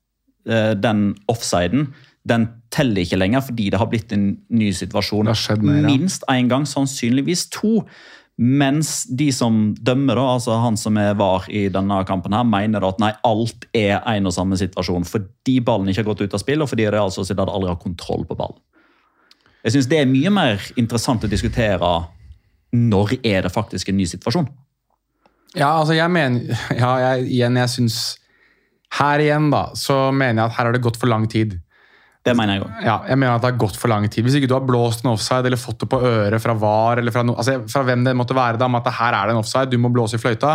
den offsiden den teller ikke lenger fordi det har blitt en ny situasjon. Det har skjedd mer, ja. Minst én gang, sannsynligvis to. Mens de som dømmer, da, altså han som er var i denne kampen, her, mener at nei, alt er en og samme situasjon fordi ballen ikke har gått ut av spill, og fordi Real Sociedad aldri har kontroll på ballen. Jeg synes Det er mye mer interessant å diskutere når er det faktisk en ny situasjon. Ja, altså jeg mener Ja, jeg, igjen, jeg syns Her igjen, da, så mener jeg at her har det gått for lang tid. Det mener jeg òg. Ja, jeg mener at det har gått for lang tid. Hvis ikke du har blåst en offside eller fått det på øret fra VAR, eller fra, no, altså fra hvem det måtte være, da, om at det her er det en offside, du må blåse i fløyta,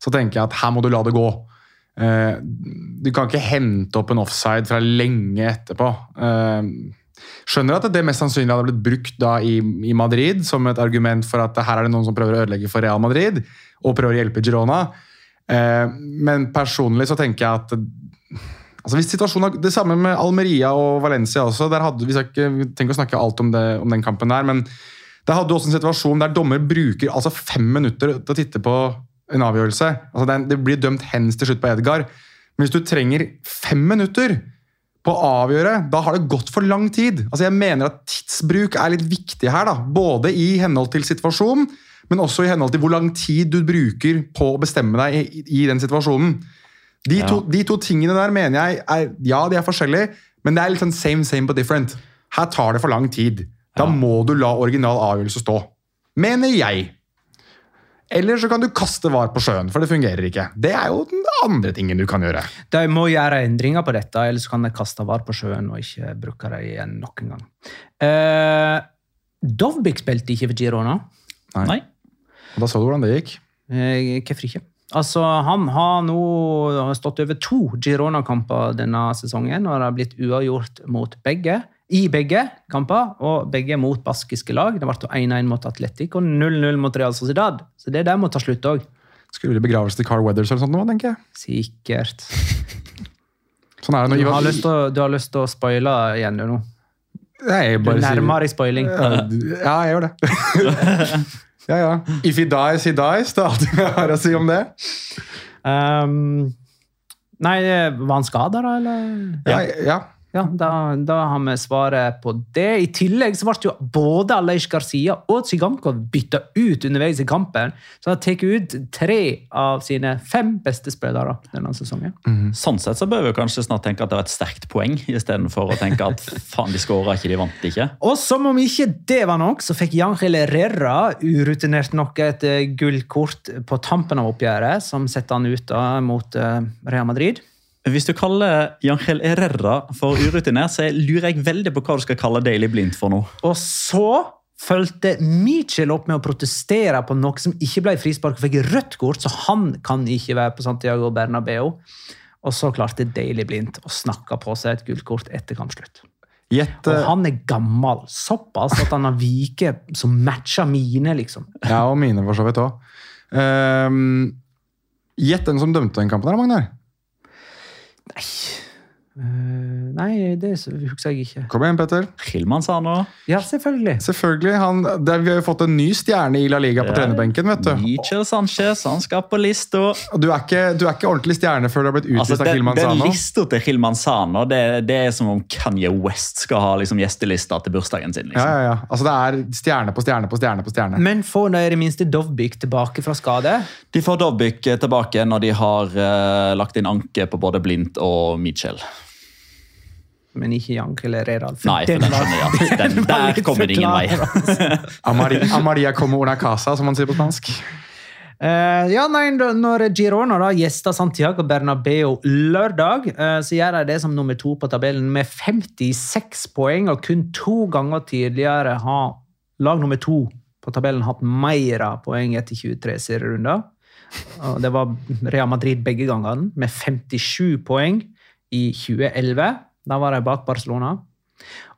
så tenker jeg at her må du la det gå. Uh, du kan ikke hente opp en offside fra lenge etterpå. Uh, skjønner at det mest sannsynlig hadde blitt brukt da i, i Madrid som et argument for at her er det noen som prøver å ødelegge for Real Madrid, og prøver å hjelpe Girona. Eh, men personlig så tenker jeg at Altså hvis situasjonen, Det samme med Almeria og Valencia også. der hadde Vi ikke ikke å snakke alt om, det, om den kampen der, men der hadde du også en situasjon der dommer bruker altså fem minutter til å titte på en avgjørelse. Altså det, det blir dømt hens til slutt på Edgar. Men hvis du trenger fem minutter på å avgjøre, da har det gått for lang tid. Altså Jeg mener at tidsbruk er litt viktig her. da, Både i henhold til situasjonen, men også i henhold til hvor lang tid du bruker på å bestemme deg i, i den situasjonen. De, Ja. to, de to tingene der mener jeg er Ja, de er forskjellige, men det er litt sånn same, same but different. Her tar det for lang tid. Da Ja. må du la original avgjørelse stå. Mener jeg. Eller så kan du kaste var på sjøen, for det fungerer ikke. Det er jo den andre tingen du kan gjøre. De må gjøre endringer på dette, ellers kan de kaste var på sjøen og ikke bruke det igjen noen gang. Uh, Dovbik spilte ikke for Girona. Nei. Og da så du hvordan det gikk. Eh, Hvorfor ikke? Altså, Han har nå stått over to Girona-kamper denne sesongen og det har blitt uavgjort mot begge. I begge kamper, og begge mot baskiske lag. Det ble 1-1 mot Atletic og 0-0 mot Real Sociedad. Så det der må ta slutt òg. Skulle i begravelse til Carl Weathers eller sånt nå, tenker jeg. Sikkert. Sånn er det Du når Ivar- å, du har lyst til å spoile igjen, du nå. Nei, Du nærmer deg spoiling. Ja, jeg gjør det. ja, ja. If he dies, he dies. Det er alt jeg har å si om det. Um, nei, var han skada, da, eller? Ja, ja. Ja, da, da har vi svaret på det. I tillegg så ble jo både Aleix Garcia og Tsigankov bytta ut underveis i kampen. Så han har tatt ut tre av sine fem beste spillere denne sesongen. Sånn sett så bør vi kanskje snart tenke at det var et sterkt poeng, istedenfor å tenke at faen, de skåra ikke, de vant ikke. Og som om ikke det var nok, så fikk Jangel Herrera urutinert nok et eh, gullkort på tampen av oppgjøret, som setter han ut da mot uh, Real Madrid. Hvis du kaller Jangel Herrera for urutinert, så lurer jeg veldig på hva du skal kalle Daily Blind for nå. Og så fulgte Mitchell opp med å protestere på noe som ikke ble frispark, og fikk rødt kort, så han kan ikke være på Santiago Bernabeu. Og så klarte Daily Blind å snakke på seg et gullkort etter kampslutt. Gjette... Og eh, han er gammel, såpass at han har vike som matcher mine, liksom. Ja, og mine for så vidt òg. Gjett den som dømte den kampen, her, Magnar. Nei, Eh, nei det husker jeg ikke. Kom igjen, Petter. Hilman sa nå. Ja, selvfølgelig. Selvfølgelig. Han, det, vi har jo fått en ny stjerne i La Liga på Ja. trenerbenken. vet du. Michel Sanchez, han skal på lista. Du du er ikke ordentlig stjerne før du har blitt utvist Altså, av den, den Sano. lista til Hilman Sano, det, det er som om Kanye West skal ha liksom, gjestelista til bursdagen sin. Ja, Liksom. ja, ja. Altså, det er stjerne på stjerne på stjerne på stjerne. Men får de i det minste Dovbyk tilbake fra skade? De får Dovbyk tilbake når de har uh, lagt inn anke på både Blindt og Michel. Men ikke Jankel Herrera. Nei, for den skjønner jeg at den, der kommer ingen vei. Amaria, Amaria como una casa, som man sier på spansk. Uh, ja, nei, Når Girona da gjester Santiago Bernabeu lørdag, uh, så gjør de det som nummer to på tabellen med 56 poeng. Og kun to ganger tidligere har lag nummer to på tabellen hatt mer poeng etter 23 serierunder. Og det var Real Madrid begge gangene, med 57 poeng i 2011. Da var de bak Barcelona.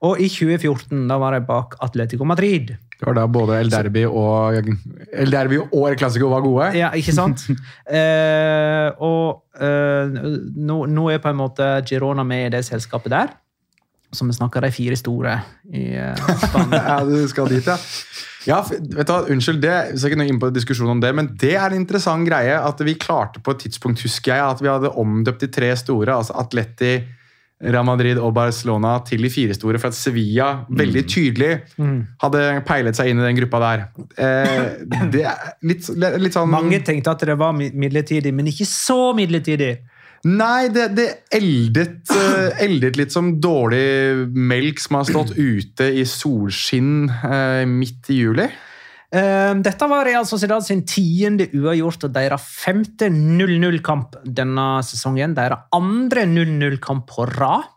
Og i 2014 da var de bak Atletico Madrid. Det var da både El Derbi og El Derby og El Clásico var gode. Ja, ikke sant? eh, og eh, nå, nå er på en måte Girona med i det selskapet der. Som vi snakker de fire store i eh. Ja, du skal dit, ja. Ja, vet du Unnskyld, det, vi skal ikke nå inn på diskusjon om det, men det er en interessant greie at vi klarte på et tidspunkt, husker jeg, at vi hadde omdøpt de tre store, altså Atleti, Real Madrid og Barcelona, til de fire store, for at Sevilla veldig tydelig hadde peilet seg inn i den gruppa der. Eh, det er litt, litt sånn Mange tenkte at det var midlertidig, men ikke så midlertidig. Nei, det, det eldet, eh, eldet litt som dårlig melk som har stått ute i solskinn eh, midt i juli. Eh, dette var Real Sociedad sin tiende uavgjort og deres femte 0-0-kamp denne sesongen. Deres andre 0-0-kamp på rad.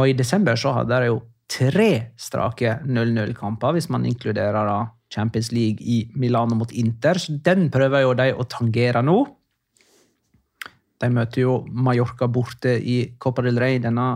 Og i desember så hadde de jo tre strake 0-0-kamper, hvis man inkluderer da Champions League i Milano mot Inter. Så den prøver jo de å tangere nå. De møter jo Mallorca borte i Copa del Rey denne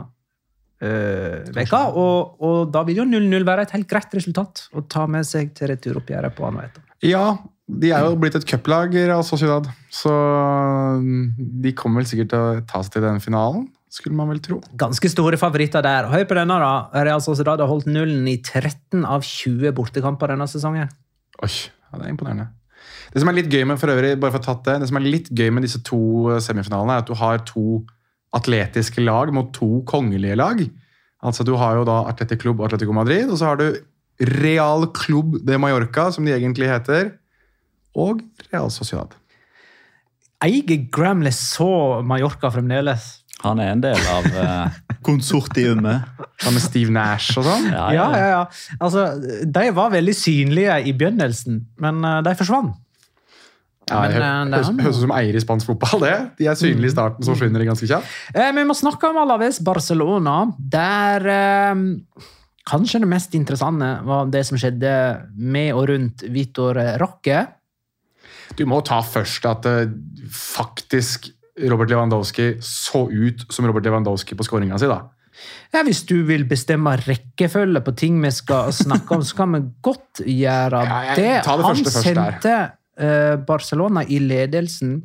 øh, veka, og, og da vil jo 0-0 være et helt greit resultat å ta med seg til returoppgjøret på Anueta. Ja, de er jo blitt et cuplag, Real Sociedad. Så mm, de kommer vel sikkert til å ta seg til den finalen, skulle man vel tro. Ganske store favoritter der. Hør på denne, da. Real Sociedad har holdt nullen i 13 av 20 bortekamper denne sesongen. Oi, ja, det er imponerende. Det som er litt gøy med for øvrig, bare for å tatt det, det som er litt gøy med disse to semifinalene, er at du har to atletiske lag mot to kongelige lag. Altså Du har jo da Atletic Club og Atletico Madrid, og så har du Real Club de Mallorca, som de egentlig heter, og Real Sociedad. Eier Gramley så Mallorca fremdeles? Han er en del av eh, konsortiumet. Sammen med Steve Nash og sånn. Ja, Ja, ja. ja, ja. Altså, de var veldig synlige i begynnelsen, men eh, de forsvant. Ja, Men, eh, høres han- ut som eier i spansk fotball. det. De er synlige i starten, så forsvinner de ganske kjapt. Eh, Vi må snakke om Alaves Barcelona, der eh, kanskje det mest interessante var det som skjedde med og rundt Vitor Roque. Du må ta først at eh, faktisk Robert Lewandowski så ut som Robert Lewandowski på skåringa si. da. Ja, hvis du vil bestemme rekkefølge på ting vi skal snakke om, så kan vi godt gjøre Ja, det. ta det Han første først sendte Barcelona i ledelsen.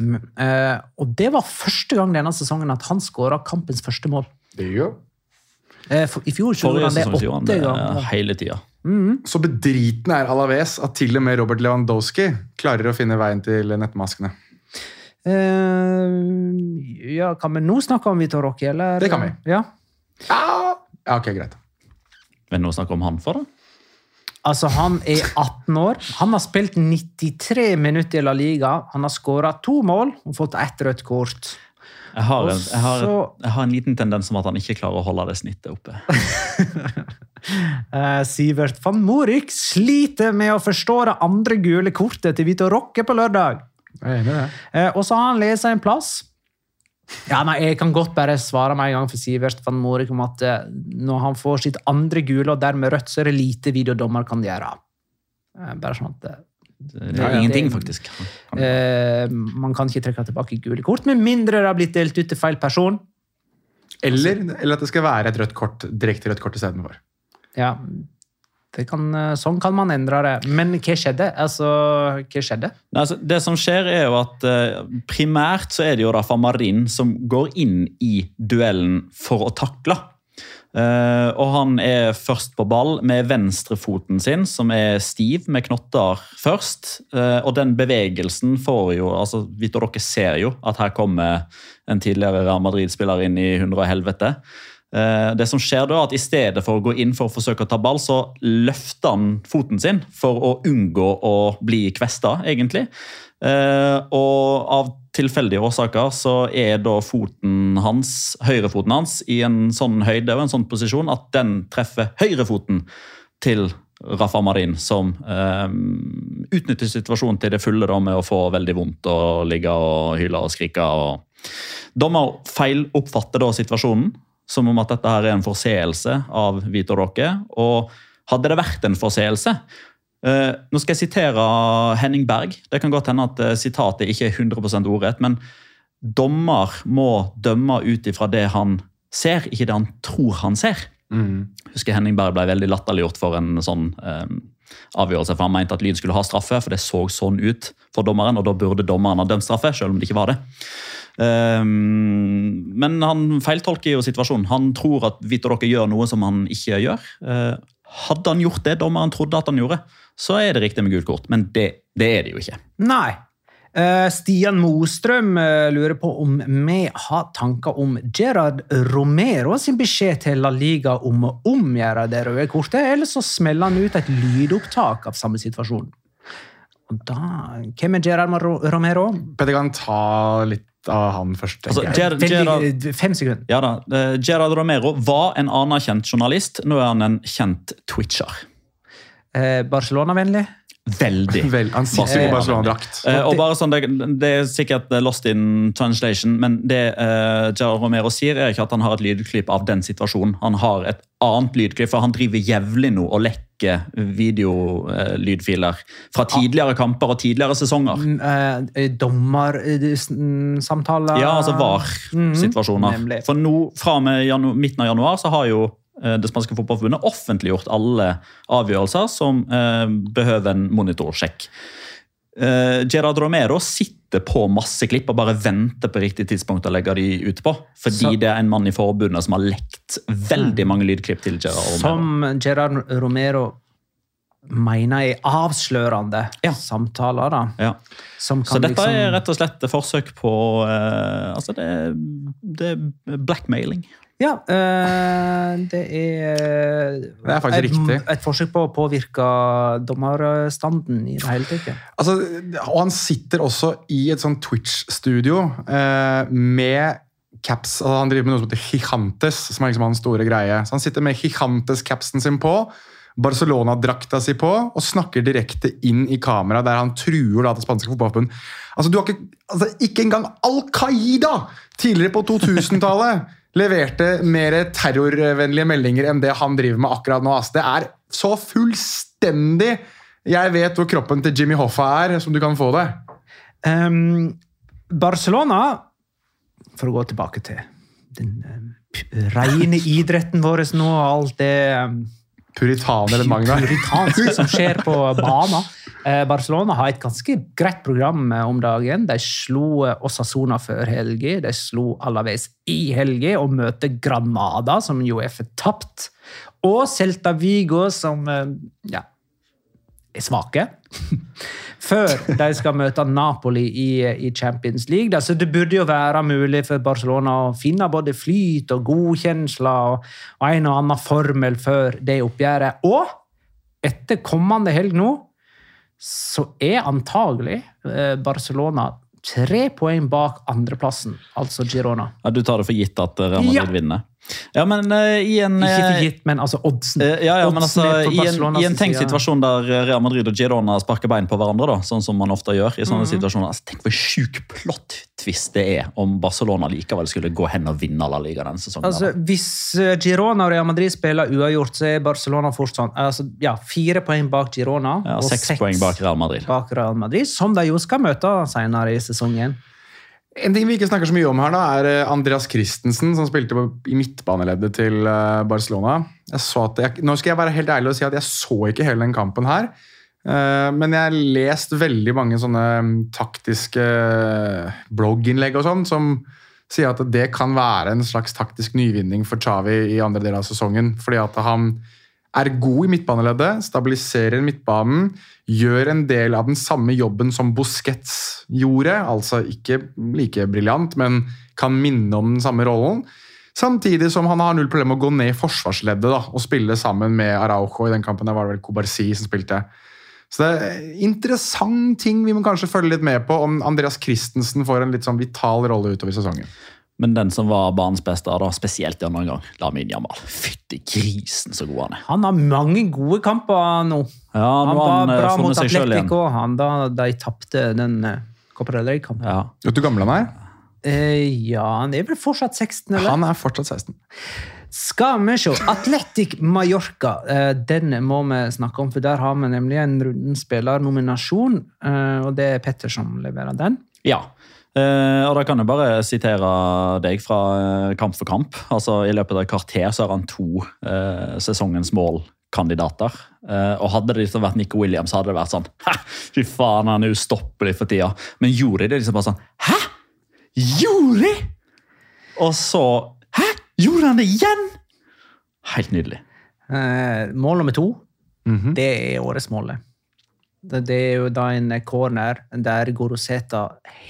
Mm, eh, og det var første gang denne sesongen at han skåra kampens første mål. Det gjør. Eh, I fjor gjorde han det åtte ganger. hele tida. Så bedriten er Alaves at til og med Robert Lewandowski klarer å finne veien til nettmaskene. Uh, ja, kan vi nå snakke om Vitor Roque, eller? Det kan vi. Ja. Ja, ja ok, greit. Vil noen snakke om han for det? Altså, han er 18 år. Han har spilt 93 minutter i La Liga. Han har skåra to mål og fått ett rødt kort. Jeg har, en, jeg, har, jeg har en liten tendens om at han ikke klarer å holde det snittet oppe. Eh, Sivert van Morik sliter med å forstå det andre gule kortet til Vito Rocke på lørdag. Eh, og så har han lest en plass. Ja, nei, Jeg kan godt bare svare med en gang for Sivert van Morik om at eh, når han får sitt andre gule og dermed rødt, så er det lite videodommer kan gjøre. Eh, bare sånn at det Det Ja, er ingenting, faktisk. eh, Man kan ikke trekke tilbake gule kort, med mindre det har blitt delt ut til feil person. Eller, eller at det skal være et rødt kort, direkte rødt kort istedenfor. Ja, det kan, eh, sånn kan man endre det. Men hva skjedde? Altså, hva skjedde? Altså, det som skjer er jo at eh, Primært så er det jo da Famarin som går inn i duellen for å takle. Eh, og han er først på ball med venstrefoten sin, som er stiv med knotter først. Eh, og den bevegelsen får jo altså Vitor dere ser jo at her kommer en tidligere Real Madrid-spiller inn i hundre og helvete. Eh, Det som skjer da, at I stedet for å gå inn for å forsøke å ta ball, så løfter han foten sin for å unngå å bli kvesta, egentlig. Eh, og av tilfeldige årsaker så er da foten hans, høyrefoten hans i en sånn høyde og en sånn posisjon at den treffer høyrefoten til Rafa Marin, som eh, utnytter situasjonen til det fulle da, med å få veldig vondt og ligge og hyle og skrike. Og... Dommer feiloppfatter da situasjonen som om at dette her er en forseelse av Vitor Rocke. Og hadde det vært en forseelse eh, Nå skal jeg sitere Henning Berg. Det kan godt hende at eh, sitatet ikke er 100% ordrett, men dommer må dømme ut ifra det han ser, ikke det han tror han ser. Jeg husker Henning Berg ble veldig latterliggjort for en sånn eh, avgjørelse. for Han mente at Lyn skulle ha straffe, for det så sånn ut for dommeren. og Da burde dommeren ha dømt straffe, selv om det ikke var det. Um, men han feiltolker jo situasjonen. Han tror at Vitor Roque gjør noe som han ikke gjør. Uh, hadde han gjort det dommeren trodde at han gjorde, så er det riktig med gult kort. Men det, det er det jo ikke. Nei. Eh, Stian Mostrøm eh, lurer på om vi har tanker om Gerard Romero sin beskjed til La Liga om å omgjøre det røde kortet, eller så smeller han ut et lydopptak av samme situasjon. Og da, Hvem er Gerard Romero? Petter kan ta litt av han først. Altså. Ger- Gerard, fem sekunder. ja da, uh, Gerard Romero var en anerkjent journalist. Nå er han en kjent twitcher. Eh, Barcelona-vennlig? Veldig. Vel, han sitter jo i Barcelona-drakt. Eh, og bare sånn, det, det er sikkert lost in translation, men det eh, Gerard Romero sier, er ikke at han har et lydklipp av den situasjonen. Han har et annet lydklipp, for han driver jevnlig nå og lekker videolydfiler fra tidligere kamper og tidligere sesonger. Mm, eh, Dommersamtaler Ja, altså VAR-situasjoner. Mm, For nå, fra og midten av januar så har jo eh, det spanske fotballforbundet offentliggjort alle avgjørelser som eh, behøver en monitorsjekk. Eh, Gerard Romero sitter på masse klipp og bare venter på riktig tidspunkt å legge de ut på. Fordi Så- det er en mann i forbundet som har lekt veldig mange lydklipp til Gerard Romero. Som Gerard Romero mener er avslørende Ja. samtaler. da. Ja. Som Så dette liksom er rett og slett et forsøk på uh, Altså, det det er blackmailing. Ja, eh, det er Det er et. Et forsøk på å påvirke dommerstanden i det hele tatt. Altså, og han sitter også i et sånn Twitch-studio eh, med caps. Altså, han driver med noe som heter Gigantes, som er liksom hans store greie. Så han sitter med Gigantes-capsen sin på Barcelona-drakta si på og snakker direkte inn i kamera der han truer da det spanske fotballforbundet. Altså, du har ikke, altså, ikke engang Al Qaida tidligere på 2000-tallet leverte mer terrorvennlige meldinger enn det han driver med akkurat nå. Altså, Det er så fullstendig Jeg vet hvor kroppen til Jimmy Hoffa er, som du kan få det. Um, Barcelona, for å gå tilbake til den um, rene idretten vår nå, og alt det um, Puritaner eller Magna. Puritansk som skjer på banen. Eh, Barcelona har et ganske greit program eh, om dagen. De slo eh, Osasona før helga, de slo Alaves i helga og møter Granada, som jo er fortapt. Og Celta Vigo, som ja, er svake. Før de skal møte Napoli i, i Champions League. Da. Så det burde jo være mulig for Barcelona å finne både flyt og godkjensler og, og en og annen formel før det oppgjøret. Og etter kommende helg nå, så er antagelig eh, Barcelona tre poeng bak andreplassen, altså Girona. Ja, du tar det for gitt at Real Madrid Ja. vinner? Ja, men uh, i en Ikke eh, for gitt, men altså oddsen. Uh, Ja, ja, men altså, i, en, I en tenkt situasjon der Real Madrid og Girona sparker bein på hverandre, da, sånn som man ofte gjør i sånne situasjoner, altså, Tenk hvor sjuk plott-twist det er om Barcelona likevel skulle gå hen og vinne La Liga denne sesongen. Altså, hvis eh, Girona og Real Madrid spiller uavgjort, så er Barcelona fortsatt altså, ja, fire poeng bak Girona. ja, og Seks poeng bak Real bak Real Madrid, som de jo skal møte senere i sesongen. En ting vi ikke snakker så mye om her, da, er eh, Andreas Christensen, som spilte i midtbaneleddet til eh, Barcelona. Jeg nå skal jeg være helt ærlig og si at jeg så ikke hele den kampen her. Eh, men jeg har lest veldig mange sånne mm, taktiske blogginnlegg og sånn, som sier at det kan være en slags taktisk nyvinning for Xavi i andre del av sesongen. Fordi at han er god i midtbaneleddet, stabiliserer midtbanen, gjør en del av den samme jobben som Busquets gjorde, altså ikke like briljant, men kan minne om den samme rollen. Samtidig som han har null problem med å gå ned i forsvarsleddet da, og spille sammen med Araujo. I den kampen der var det vel Cobarsi som spilte. Så det er interessant ting vi må kanskje følge litt med på, om Andreas Christensen får en litt sånn vital rolle utover sesongen. Men den som var banens beste, da, spesielt i andre omgang, Lamin Jamal. Fytti grisen, så god han er. Han har mange gode kamper nå. Ja, Han var han eh, bra mot. Atletico han, da de tapte den uh, Copa del Rey-kampen. Ja. Vet du hvor gammel han er? Eh, ja, han er vel fortsatt 16, eller? Han er fortsatt 16. Skal vi se. Atletic Mallorca. Eh, den må vi snakke om, for der har vi nemlig en runden spillernominasjon. eh, og det er Petter som leverer den. Ja. Eh, og da kan jeg bare sitere deg fra uh, Kamp for kamp. Altså, I løpet av et kvarter så har han to uh, sesongens målkandidater. Eh, og hadde det liksom vært Nico Williams, hadde det vært sånn Hæ, fy faen, han er ustoppelig for tida. Men gjorde de det liksom bare sånn Hæ? Gjorde de? Og så Hæ? Gjorde han det igjen? Helt nydelig. Eh, mål nummer to, Mhm. det er årets mål. Det. Er jo da en corner der Goroseta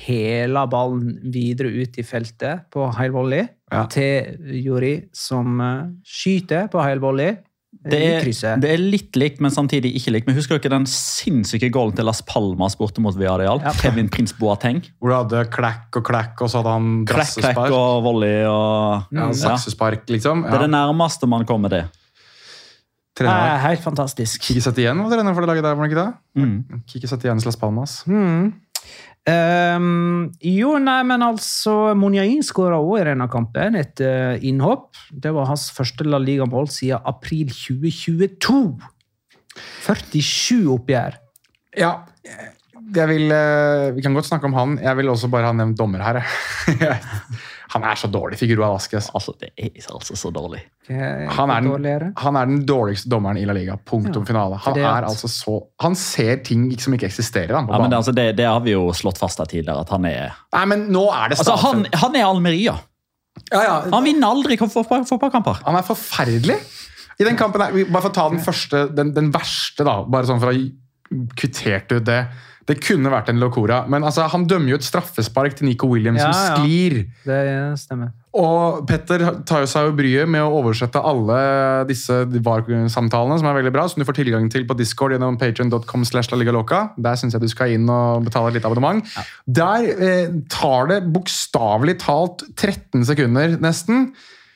heler ballen videre ut i feltet på high volley Ja. til Juri, som eh, skyter på high volley Det er, det er litt likt, men samtidig ikke likt. Men Husker dere den sinnssyke goalen til Las Palmas borte mot Villarreal? Ja. Kevin Prins Boateng. Hvor du hadde klekk og klekk, og så hadde han Klekk, klekk og volley og Ja, ja. saksespark, liksom. Det er det nærmeste man kommer det. Trener. Helt fantastisk. Kiki Setien var trener for det laget der, var det ikke det? Mm. Kiki Setien Las Palmas. Mm. Um, jo, nei, men altså Monjain skåra òg i denne kampen, et eh, innhopp. Det var hans første La Liga-mål siden april 2022. 47 oppgjør. Ja, vil, eh, vi kan godt snakke om han. Jeg vil også bare ha nevnt dommer her. han er så dårlig, Figurua Vasquez. Altså, Det er altså så dårlig. Han er, den, han er den dårligste dommeren i La Liga. Punktum Ja, finale. Han er at- altså så Han ser ting som ikke eksisterer. Han, Ja, men det, altså, det, det har vi jo slått fast her tidligere. at Han er Nei, men nå er det Altså, han, han er Almeria. ja, ja, Han vinner aldri fotballkamper. Han er forferdelig. I den kampen her, Bare for å ta den første, den, den verste, da. Bare sånn for å ha kvittert ut det. Det kunne vært en Locora, men altså, han dømmer jo et straffespark til Nico Williams Ja, som ja. Det stemmer. Og Petter tar jo seg jo bryet med å oversette alle disse VAR-samtalene, som er veldig bra, som du får tilgang til på Discord gjennom Loca. Der syns jeg du skal inn og betale et lite abonnement. Der eh, tar det bokstavelig talt 13 sekunder, nesten,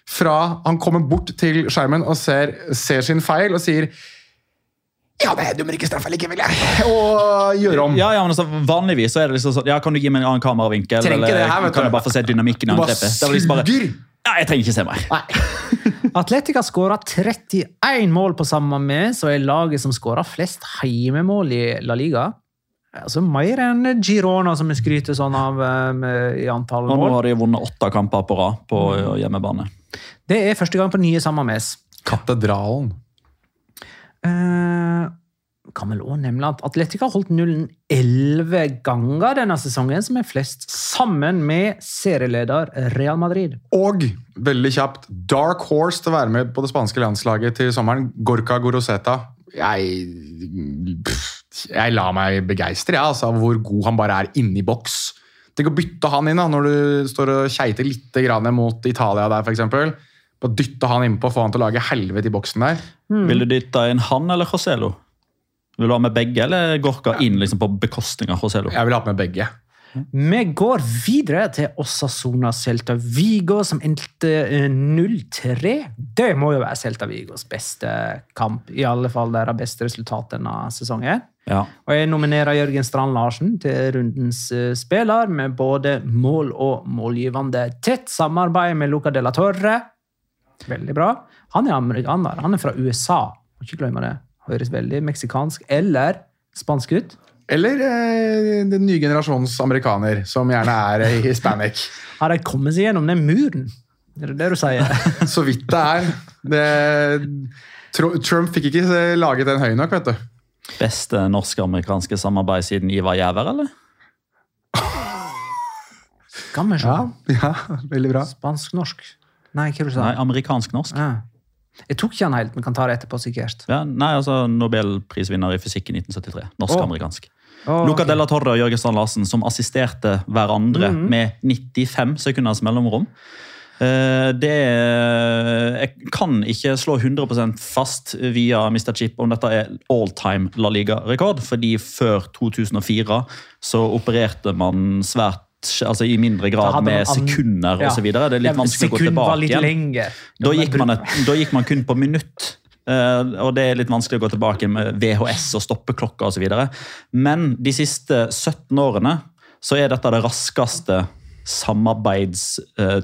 fra han kommer bort til skjermen og ser, ser sin feil og sier Ja, det dømmer ikke straffe likevel, jeg. Og gjøre om. Ja, ja, men altså, Vanligvis så er det liksom sånn Ja, kan du gi meg en annen kameravinkel? Trenger eller det her, vet kan du. jeg bare få se dynamikken i angrepet? Det var liksom bare, ja, jeg trenger ikke se mer. Atletica skåra 31 mål på samme med, så er laget som skåra flest heimemål i La Liga. Altså Mer enn Girona, som vi skryter sånn av eh, med, i antall Og nå har de vunnet åtte kamper på rad på eh, hjemmebane. Det er første gang på nye samme mes. Katedralen. Eh, kan vel også nevne at Atletica har holdt nullen elleve ganger denne sesongen, som er flest, sammen med serieleder Real Madrid. Og veldig kjapt, Dark Horse til å være med på det spanske landslaget til sommeren. Gorka Goroseta. Jeg, jeg lar meg begeistre jeg, altså, hvor god han bare er inni boks. Tenk å bytte han inn da, når du står og keiter litt mot Italia der, f.eks. Bare dytte han innpå, få han til å lage helvete i boksen der. Vil du dytte inn han eller Joselo? Vil du ha med begge, eller Gorka inn liksom på bekostning av Joselo? Jeg vil ha med begge. Vi går videre til Osasona Celta Vigo, som endte eh, 0-3. Det må jo være Celta Vigos beste kamp, i alle fall deres beste resultat denne sesongen. Ja. Og jeg nominerer Jørgen Strand Larsen til rundens eh, spiller, med både mål og målgivende. Tett samarbeid med Luca de la Torre. Veldig bra. Han er amerikaner. Han er fra USA. Må ikke glemme det. Høres veldig meksikansk eller spansk ut. Eller eh, den nye generasjons amerikaner, som gjerne er hispanic. Har de kommet seg gjennom den muren? Er det det du sier? Så vidt det er. Det, Trump fikk ikke eh, laget den høy nok, vet du. Beste norsk-amerikanske samarbeid siden Ivar Jæver, eller? Kan. Ja, ja veldig bra. Spansk-norsk. Nei, hva du sa Nei, amerikansk-norsk. Ja. Jeg tok ikke han helt, men kan ta det etterpå, sikkert. Ja, nei, altså Nobelprisvinner i fysikk i 1973. Norsk-amerikansk. Å, Luca okay. Della Torre og Jørgen Strand Larsen som assisterte hverandre Mhm. med 95 sekunders mellomrom. Eh, Det Jeg kan ikke slå 100% fast via Mr. Chip om dette er all time La Liga-rekord, fordi før 2004 så opererte man svært Altså i mindre grad med sekunder Ja. osv. Det er litt vanskelig å gå tilbake igjen. Da gikk, man da gikk man kun på minutt. eh, og det er litt vanskelig å gå tilbake med VHS og stoppeklokker osv. Men de siste 17 årene så er dette det raskeste samarbeids uh,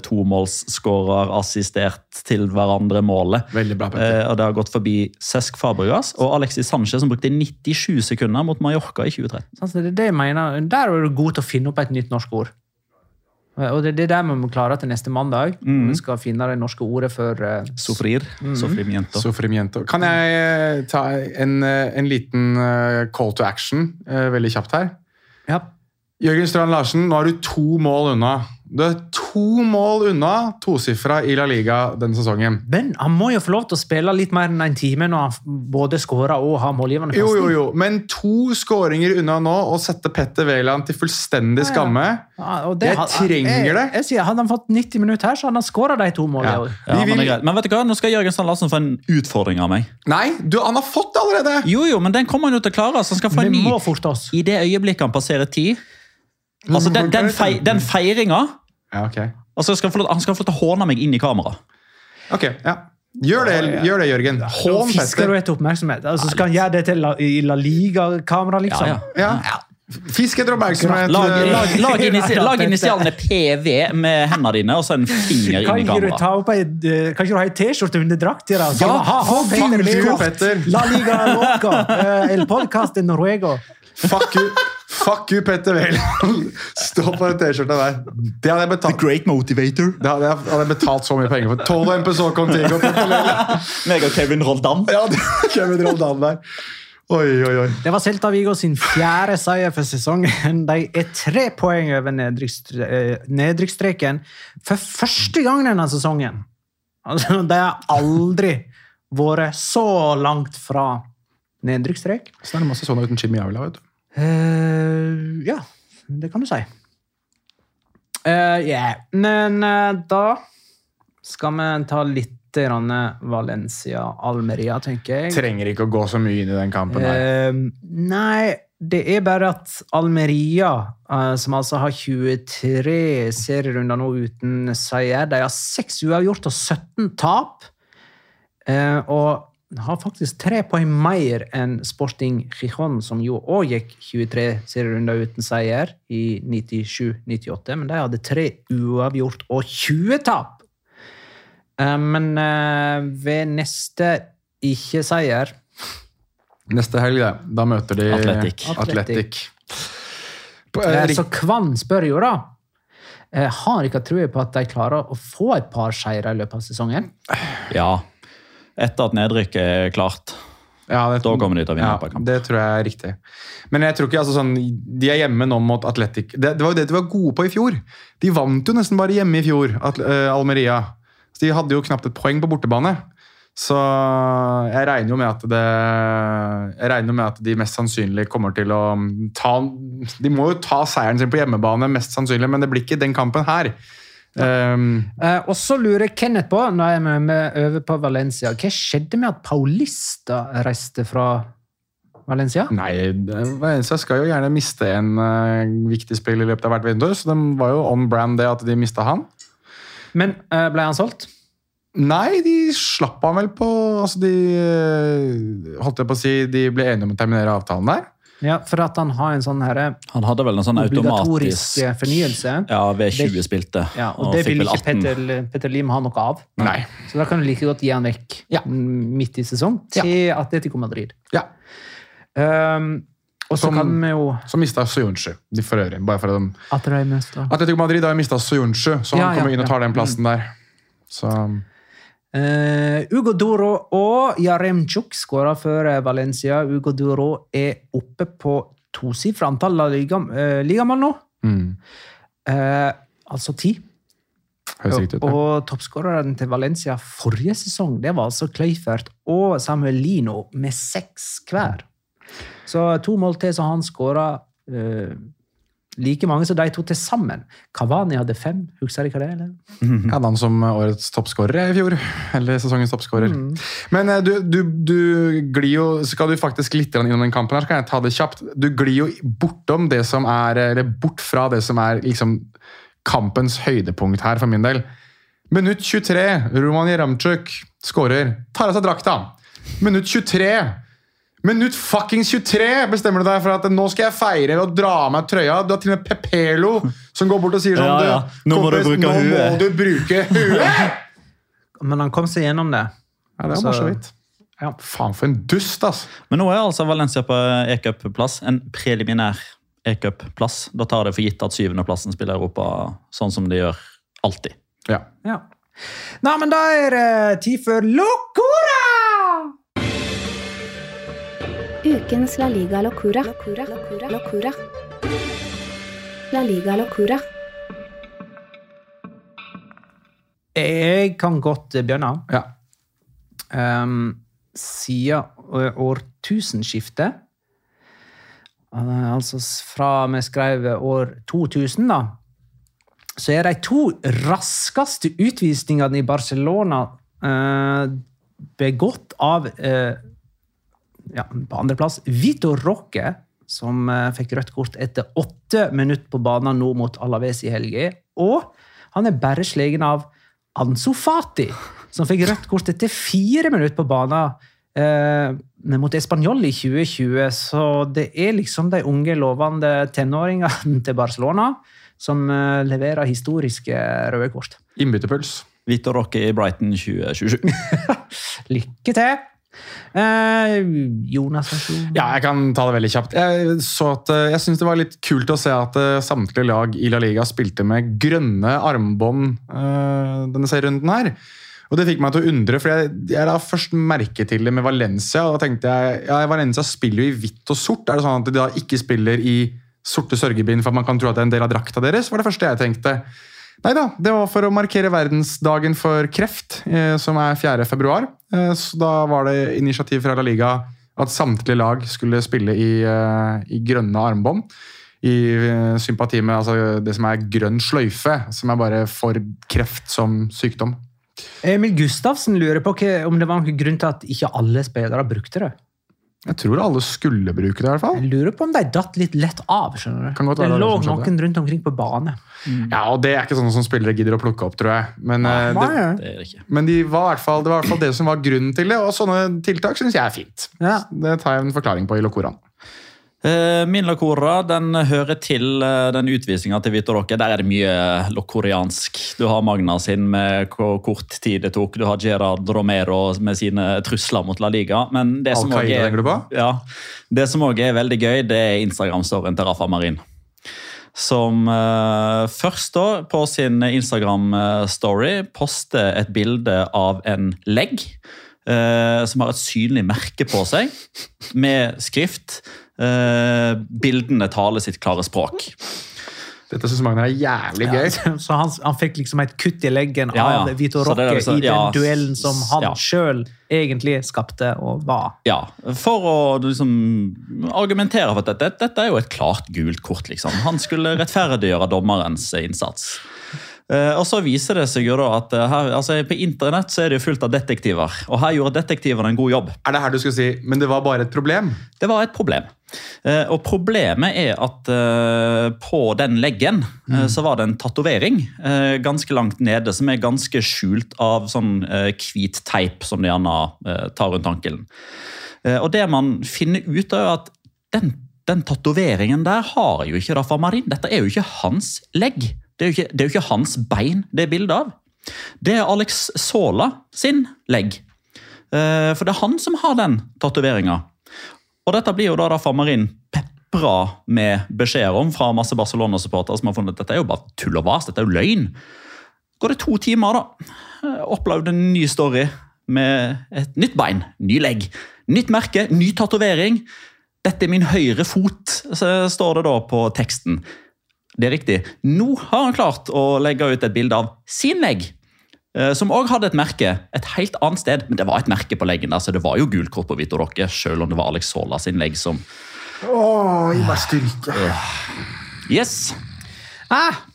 assistert til hverandre-målet. Veldig bra. Eh, og det har gått forbi Cesc Fabregas og Alexis Sanchez, som brukte 97 sekunder mot Mallorca i 2013. Sånn, det er det jeg mener. Der er du god til å finne opp et nytt norsk ord. Og det er det der vi må klare til neste mandag. Mm. Vi skal finne det norske ordet for uh, Sofrir. Sofrimiento. Sofrimiento. Kan jeg eh, ta en, eh, en liten eh, call to action uh, veldig kjapt her? Ja. Jørgen Strand Larsen, nå er du to mål unna. Du er to mål unna tosifra i La Liga denne sesongen. Men han må jo få lov til å spille litt mer enn en time når han både skårer og har målgivende Jo, jo, jo, men to skåringer unna nå og sette Petter Wæland til fullstendig skamme. Ja, og det- Jeg trenger jeg, det. Jeg, sier, Hadde han fått 90 minutter her, så hadde han skåra de to målene. Ja. Ja, men, men vet du hva? Nå skal Jørgen Strand Larsen få en utfordring av meg. Nei, du, han har fått det allerede! Jo, jo, men den kommer han jo til å klare. Så han skal få en ny må forte oss. i det øyeblikket han passerer ti. Altså, den, den, fei, den feiringa Ja, okay. altså, skal han, få han skal få lov til å håne meg inn i kamera. Ok, ja. Gjør det, gjør det Jørgen. Hån fisker du etter oppmerksomhet. Altså, skal han gjøre det til la, i La Liga-kamera, liksom? Ja, Ja. Fisk etter oppmerksomhet. Lag, eh, lag, lag, initial, lag initialene PV med hendene dine, og så en finger inn i kameraet. eh, kan ikke du ha ei T-skjorte under drakt? Ja, ha, ha. La Liga Loca. eh, El podcast en Noruego. Fuck you, fuck you Petter Wæland. Stå på den T-skjorta der. Det hadde jeg betalt. Great motivator. Det hadde jeg, hadde jeg betalt så mye penger for. 12 MPSO Contigo. Meg og Kevin Roldan. Ja, det Kevin Roldan der. Oi, oi, oi. Det var Celta Vigo sin fjerde seier for sesongen. De er tre poeng over eh, nedrykksstreken for første gang denne sesongen. Altså, de har aldri vært så langt fra nedrykksstrek. Så er det masse sånne uten Jimmy Avila, vet du. Eh, ja, det kan du si. Uh, ja, Men uh, da skal vi ta litt Valencia-Almeria, tenker jeg. Trenger ikke å gå så mye inn i den kampen her. Nei, det er bare at Almeria, som altså har 23 serierunder nå uten seier, de har 6 uavgjort og 17 tap. Eh, og har faktisk tre poeng mer enn Sporting Gijon, som jo òg gikk 23 serierunder uten seier i 97-98. Men de hadde tre uavgjort og 20 tap. Eh, Men eh, ved neste ikke-seier Neste helg. Da møter de Atletic. Eh, Så Kvann spør jo, da. eh, Har dere trua på at de klarer å få et par seire i løpet av sesongen? Ja. Etter at nedrykket er klart. Ja, det, Da kommer de til å vinne ja, et. Det tror jeg er riktig. Men jeg tror ikke, altså sånn, de er hjemme nå mot Atletic. Det, det var jo det de var gode på i fjor. De vant jo nesten bare hjemme i fjor, at, uh, Almeria. Så de hadde jo knapt et poeng på bortebane. Så jeg regner jo med at det Jeg regner jo med at de mest sannsynlig kommer til å ta De må jo ta seieren sin på hjemmebane, mest sannsynlig, men det blir ikke den kampen her. Um, uh, og så lurer Kenneth på, når jeg er med over på Valencia, hva skjedde med at Paulista reiste fra Valencia? Nei, Valencia skal jo gjerne miste en uh, viktig spill i løpet av hvert vindu, så de var jo on brand det at de mista han. Men uh, ble han solgt? Nei, de slapp han vel på altså de, Holdt jeg på å si De ble enige om å terminere avtalen der. Ja, for at han har en sånn herre Han hadde vel en sånn automatisk eh, fornyelse. Ja, ved Det- 20 spilte. Ja, og, det vil ikke Petter, Petter Lim ha noe av. Nei. Så da kan du like godt gi han vekk Ja. midt i sesong til Atletico Madrid. Ja. Um, og så kan vi jo Så mista Soyuncu, de for øvrig. Bare for at de At de møter Atletico Madrid har jo mista Soyuncu, så Ja, han kommer ja, inn og ja. tar den plassen der. Så Eh, Ugo Doro og Jaremchuk skåra for eh, Valencia. Ugo Doro er oppe på tosifra antall av liga, uh, ligamål nå. mm, Uh, altså ti. ut. ja. Og toppskåreren til Valencia forrige sesong det var altså Kløyfert og Samuel Lino med seks hver. Så to mål til, så han skåra like mange som de to til sammen. Kavani hadde fem. Husker dere det? eller? Jeg hadde han som årets toppskårer i fjor. Eller sesongens toppskårer. Men eh, du, du, du glir jo Skal du faktisk litt innom den kampen, her, så kan jeg ta det kjapt. Du glir jo bortom det som er Eller bort fra det som er liksom kampens høydepunkt her, for min del. Minutt 23. Romani Ramchuk skårer. Tar av seg drakta. Minutt 23. Minutt fuckings 23 bestemmer du deg for at nå skal jeg feire og dra av meg trøya. Du har til og med Pepelo som går bort og sier sånn Ja, ja. Nå må du kompis, bruke nå huet." må du bruke huet! Men han kom seg gjennom det. Ja, det var Så- bare så vidt. Ja. Faen, for en dust, altså. Men nå er altså Valencia på e-cup-plass. En preliminær e-cup-plass. Da tar det for gitt at syvendeplassen spiller Europa sånn som de gjør alltid. Ja. Ja. Nei, men da er det tid for Locora! Ukens La Liga Locura. Locura. Locura. Locura. La Liga Locura. Jeg kan godt begynne. ja. Um, siden årtusenskiftet eh, Altså fra vi skrev år 2000, da. Så er de to raskeste utvisningene i Barcelona uh, begått av eh, ja, På andreplass Vito Roque, som eh, fikk rødt kort etter åtte minutter på banen nå mot Alaves i helga. Og han er bare slegen av Ansu Fati, som fikk rødt kort etter fire minutter på banen eh, mot Español i 2020. Så det er liksom de unge, lovende tenåringene til Barcelona som eh, leverer historiske røde kort. Innbytterpuls. Vitor Rocke i Brighton 2027. Lykke til! Eh, Jonas, vær. Ja, jeg kan ta det veldig kjapt. Jeg, så eh, jeg syns det var litt kult å se at eh, samtlige lag i La Liga spilte med grønne armbånd denne serierunden her. Og det fikk meg til å undre, for jeg, jeg la først merke til det med Valencia. og da tenkte jeg, ja, Valencia spiller jo i hvitt og sort. Er det sånn at de da ikke spiller i sorte sørgebind for at man kan tro at det er en del av drakta deres? var det første jeg tenkte. Nei da, det var for å markere verdensdagen for kreft, eh, som er 4. februar. Eh, da var det initiativ fra La Liga at samtlige lag skulle spille i, eh, i grønne armbånd. I sympati med altså, det som er grønn sløyfe, som er bare for kreft som sykdom. Emil Gustavsen lurer på om det var noen grunn til at ikke alle spillere brukte det. Jeg tror alle skulle bruke det, i hvert fall. Jeg lurer på om de datt litt lett av. skjønner du? Kan godt det være det lå som noen rundt omkring på bane. Ja, og Det er ikke sånne som spillere gidder å plukke opp, tror jeg. Men, Nei, det, Det er det ikke. men de var fall, det var i hvert fall det som var grunnen til det, og sånne tiltak syns jeg er fint. Ja. Det tar jeg en forklaring på i Locoraen. Eh, Min locora den hører til eh, den utvisninga til Vitor Roque. Der er det mye lokoriansk. Du har Magna sin med hvor kort tid det tok. Du har Gerard Romero med sine trusler mot La Liga. Men det som også er? Ja, det som også er veldig gøy, det er Instagram-storyen til Rafa Marin. Som uh, først da på sin Instagram-story poster et bilde av en legg. Uh, som har et synlig merke på seg, med skrift eh, 'Bildene taler sitt klare språk'. Dette syns Magne er jævlig gøy. Så han, han fikk liksom et kutt i leggen Ja, ja. av Vito Roque liksom- i den ja, duellen som han ja. sjøl egentlig skapte og var. Ja, For å liksom argumentere for at dette, dette er jo et klart gult kort. liksom. Han skulle rettferdiggjøre dommerens innsats. Eh, og så viser det seg jo da at eh, her, altså På internett så er det jo fullt av detektiver, og her gjorde detektivene en god jobb. Er det her du skulle si 'men det var bare et problem'? Det var et problem. Eh, og problemet er at på den leggen mm. så var det en tatovering ganske langt nede, som er ganske skjult av sånn hvit teip som de gjerne tar rundt ankelen. Og det man finner ut er at den, den tatoveringen der har jo ikke Rafa Marin. Dette er jo ikke hans legg. Det er jo ikke, det er jo ikke hans bein det er bilde av. Det er Alex Sola sin legg. Eh, For det er han som har den tatoveringa. Og dette blir jo da da Famarin pepra med beskjeder om fra masse Barcelona-supportere som har funnet at dette er jo bare tull og vas, dette er jo løgn. Går det to timer, da. eh, Opplevde en ny story med et nytt bein, ny legg, nytt merke, ny tatovering. Dette er min høyre fot, står det da på teksten. Det er riktig. Nå har han klart å legge ut et bilde av sin legg. eh, Som òg hadde et merke et helt annet sted, men det var et merke på leggen. der, så Det var jo gult kort på og rocke, selv om det var Alex Sola sin legg som Åh, gi meg styrke. Yes! Ah,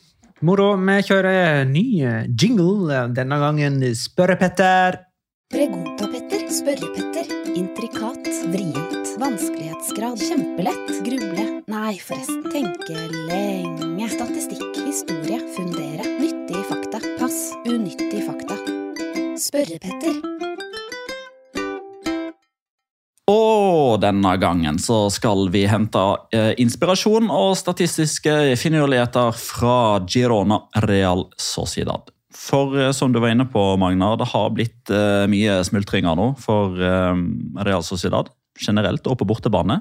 moro. Vi kjører ny eh, jingle. Denne gangen Spørre-Petter. Pregunta-Petter, Spørre-Petter, intrikat, vrient, vanskelighetsgrad, kjempelett, gruble, nei forresten, tenke lenge, statistikk, historie, fundere, nyttige fakta, pass, unyttige fakta. Spørre-Petter. Og denne gangen så skal vi hente eh, inspirasjon og statistiske finurligheter fra Girona Real Sociedad. For eh, som du var inne på, Magnar, det har blitt uh, mye smultringer nå for uh, Real Sociedad generelt og på bortebane.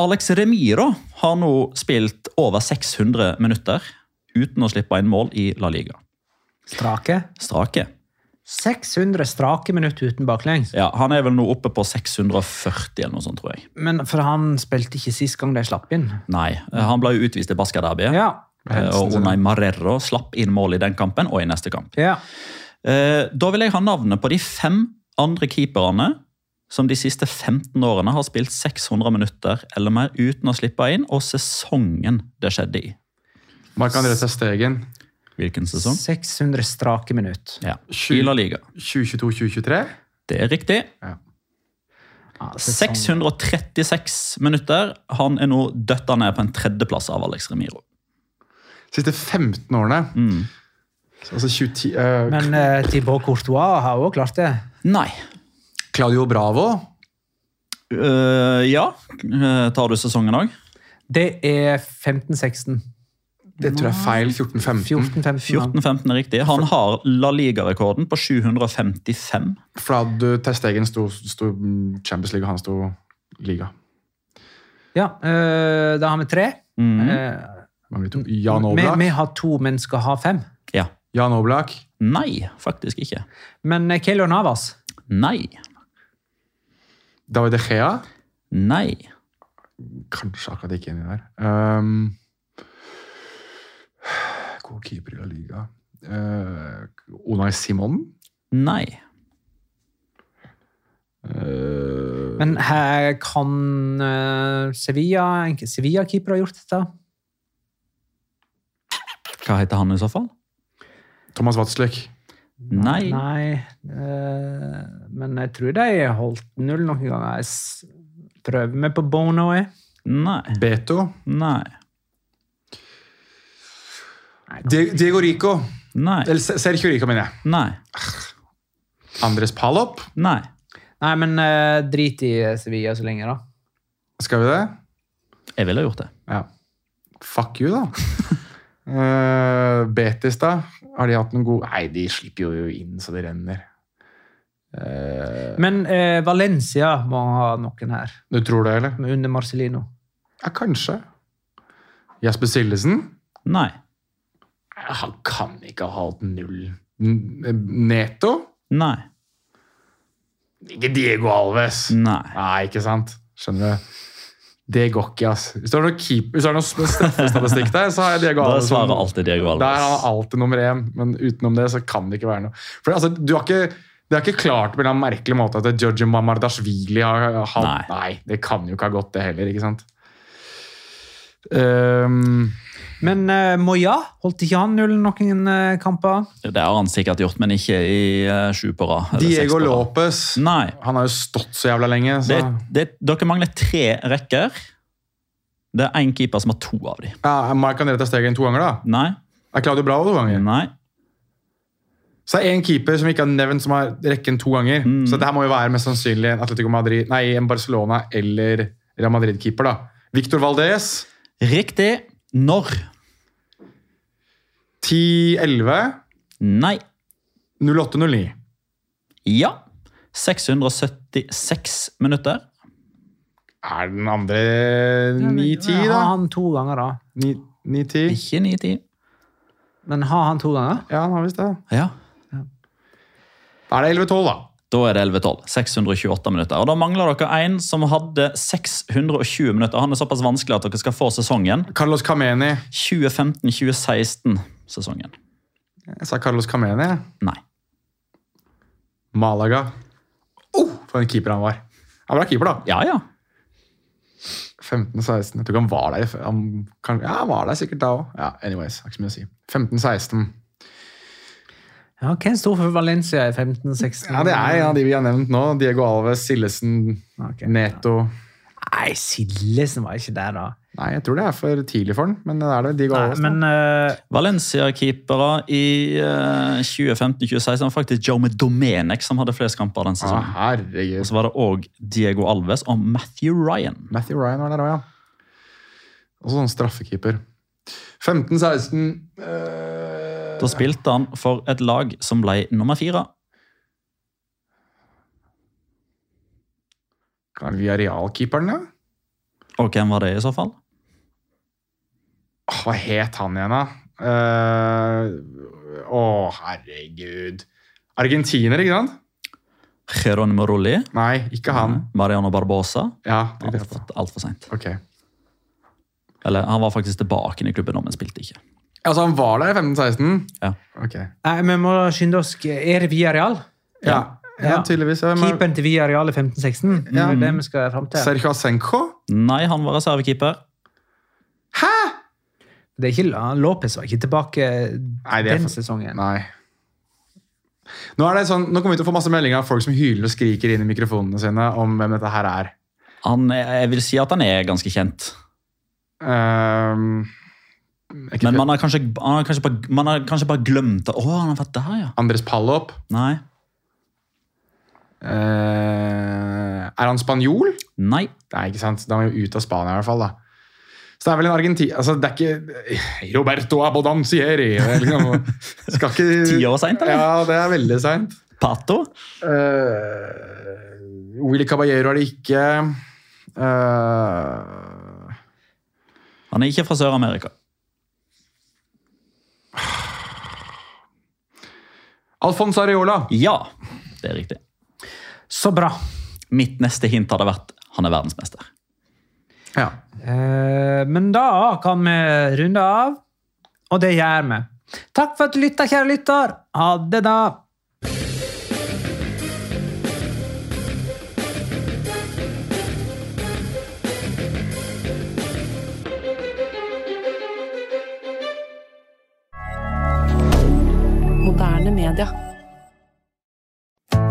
Alex Remiro har nå spilt over 600 minutter uten å slippe inn mål i La Liga. Strake. Strake. 600 strake minutter uten baklengs. Ja, Han er vel nå oppe på 640 eller noe sånt, tror jeg. Men for han spilte ikke sist gang de slapp inn. Nei, han ble jo utvist i Baskaderbyet. Ja. Eh, Og Unai Marrero slapp inn mål i den kampen og i neste kamp. ja. Eh, Da vil jeg ha navnet på de fem andre keeperne som de siste 15 årene har spilt 600 minutter eller mer uten å slippe inn, og sesongen det skjedde i. Mark André Stegen, Hvilken sesong? 600 strake minutter. Ja, I La Liga. 2022-2023. Det er riktig. Ja, Ja, 636 minutter. Han er nå døtta ned på en tredjeplass av Alex Remiro. Siste 15 årene. Mm. Altså 20, uh, Men uh, Thibaut Courtois har òg klart det. Nei. Claudio Bravo. Uh, ja. Eh, tar du sesongen òg? Det er 15-16. Det tror jeg er feil. 14-15. 14-15. 14-15 er riktig. Han har La Liga-rekorden på 755. For da Testegen sto, sto Champions League, og han sto Liga. Ja, eh, da har vi tre. Mhm. Eh, Mangler to. Jan vi, Oblak. vi har to, men skal ha fem. Ja. Jan Oblak. Nei, faktisk ikke. Men Keilo Navas Nei. David Echea? Gea. Nei. Kanskje akkurat ikke inni der. Um, god keeper i La Liga. Uh, Unai Simon. Nei. Uh, Men her kan uh, Sevilla Sevilla-keeper ha gjort dette? Hva heter han i så fall? Thomas Watzløk. Nei. Nei. eh, men jeg tror de holdt null noen ganger. Jeg Prøver vi på Bono? Jeg. Nei. Beto. Nei. Diego Rico. Nei. Eller Se- Sergio Rico, mener jeg. Nei. Andres Palop. Nei. Nei, men eh, drit i Sevilla så lenge, da. Skal vi det? Jeg ville gjort det. Ja. Fuck you, da. Eh, Betis, da? Har de hatt noen gode Nei, de slipper jo inn så det renner. Uh, Men uh, Valencia må ha noen her, du tror det, eller? under Marcelino. Ja, kanskje. Jasper Sillesen? Nei. Han kan ikke ha hatt null. Neto? Nei. Ikke Diego Alves. Nei. Nei, ikke sant? Skjønner du? Det går ikke, ass. Hvis det er noe, keep, hvis det er noe straffestatistikk der, så har jeg Diego Da svarer alltid Diego Alves. Der er han alltid nummer én, men utenom det så kan det ikke være noe. For altså, du har ikke, Det er ikke klart på en merkelig måte at Georgi Mamardashvili har hatt Nei. Nei, det kan jo ikke ha gått, det heller, ikke sant? Ehm, Men uh, Moya, holdt ikke han null noen uh, kamper? Det har han sikkert gjort, men ikke i uh, sju på rad. Diego. Lopez. Nei. Han har jo stått så jævla lenge. Så. Det, det, dere mangler tre rekker. Det er én keeper som har to av dem. Ja, Mark André tar stegen to ganger, da. Nei. Er Claudio Bravo to ganger? Nei. Så det er én en keeper som ikke har nevnt, som har rekken to ganger. Mm. Så det her må jo være mest sannsynlig en Atletico Madrid, nei, en Barcelona eller Real Madrid-keeper. da. Victor Valdez, Riktig. Når? 1011. Nei. 0809. Ja. 676 minutter. Er den andre 910, da? Har han to ganger, da? 910? Ikke 910. Men har han to ganger? Ja, han har visst det. Ja. Da er det 1112, da. Da er det 11-12. 628 minutter. Og Da mangler dere en som hadde 620 minutter. Han er såpass vanskelig at dere skal få sesongen. Carlos Cameni. 2015-2016 sesongen. Jeg sa Carlos Camene. jeg. Nei. Malaga. Oh, for en keeper han var. Han var keeper, da. Ja, ja. 15-16 Jeg tror han var der. Han, ja, han var der sikkert da òg. Ja, anyways, har ikke så mye å si. 15-16. Ja, Hvem står for Valencia i 15-16? Ja, Det er en av de vi har nevnt nå. Diego Alves, Sillesen, okay, Neto. Ja. Nei, Sillesen var ikke der da. Nei, jeg tror det er for tidlig for den, men det er det Diego Nei, Alves. men uh, Valencia-keepere i uh, 2015-2016 var faktisk Jaume Domenech som hadde flest kamper den ah, sesongen. herregud. Og så var det òg Diego Alves og Matthew Ryan. Matthew Ryan var der òg, ja. Og sånn straffekeeper. 15-16 uh, Da spilte han for et lag som ble nummer fire. Kan vi ha realkeeperen, ja? Og hvem var det i så fall? Hva het han igjen, da? Uh, Å, herregud. Argentiner, ikke sant? Geronimo Rulli. Nei, ikke han. Mariano Barbosa. Ja, det vet jeg. Altfor seint. Ok. Eller han var faktisk tilbake i klubben men spilte ikke. Altså, han var der i 15-16? Ja. Ok. Nei, vi må skynde oss. Er det Villarreal? Ja, ja, Ja. tydeligvis. Ja, men- Keeperen til Villarreal i 15-16? Det er det vi skal fram til. Sergio Asenko? Nei, han var reservekeeper. Hæ?! Det er ikke, Lopez var ikke tilbake Nei, den for- sesongen. Nei. Nå, er det sånn, nå kommer vi til å få masse meldinger av folk som hyler og skriker inn i mikrofonene sine om hvem dette her er. Han, er- jeg vil si at han er ganske kjent. Ehm, er Men man har kanskje, man har kanskje, bare, man har kanskje bare glemt det. Å, han har vært der, ja. Andres Pallop. Nei. Eh, er han spanjol? Nei. Nei, ikke sant? Da er han jo ute av Spania, i hvert fall. da. Så det er vel en argentin... altså, Det er ikke Roberto Abodancieri. Er liksom, skal ikke Ti år sent, eller? Ja, det er veldig seint. Pato? Uh, Willy Caballero er det ikke. Uh, Han er ikke fra Sør-Amerika. Alfonso Areola. Ja, det er riktig. Så bra. Mitt neste hint hadde vært han er verdensmester. Ja. Eh, men da kan vi runde av, og det gjør vi. Takk for at du lytta, kjære lytter. Ha det, da.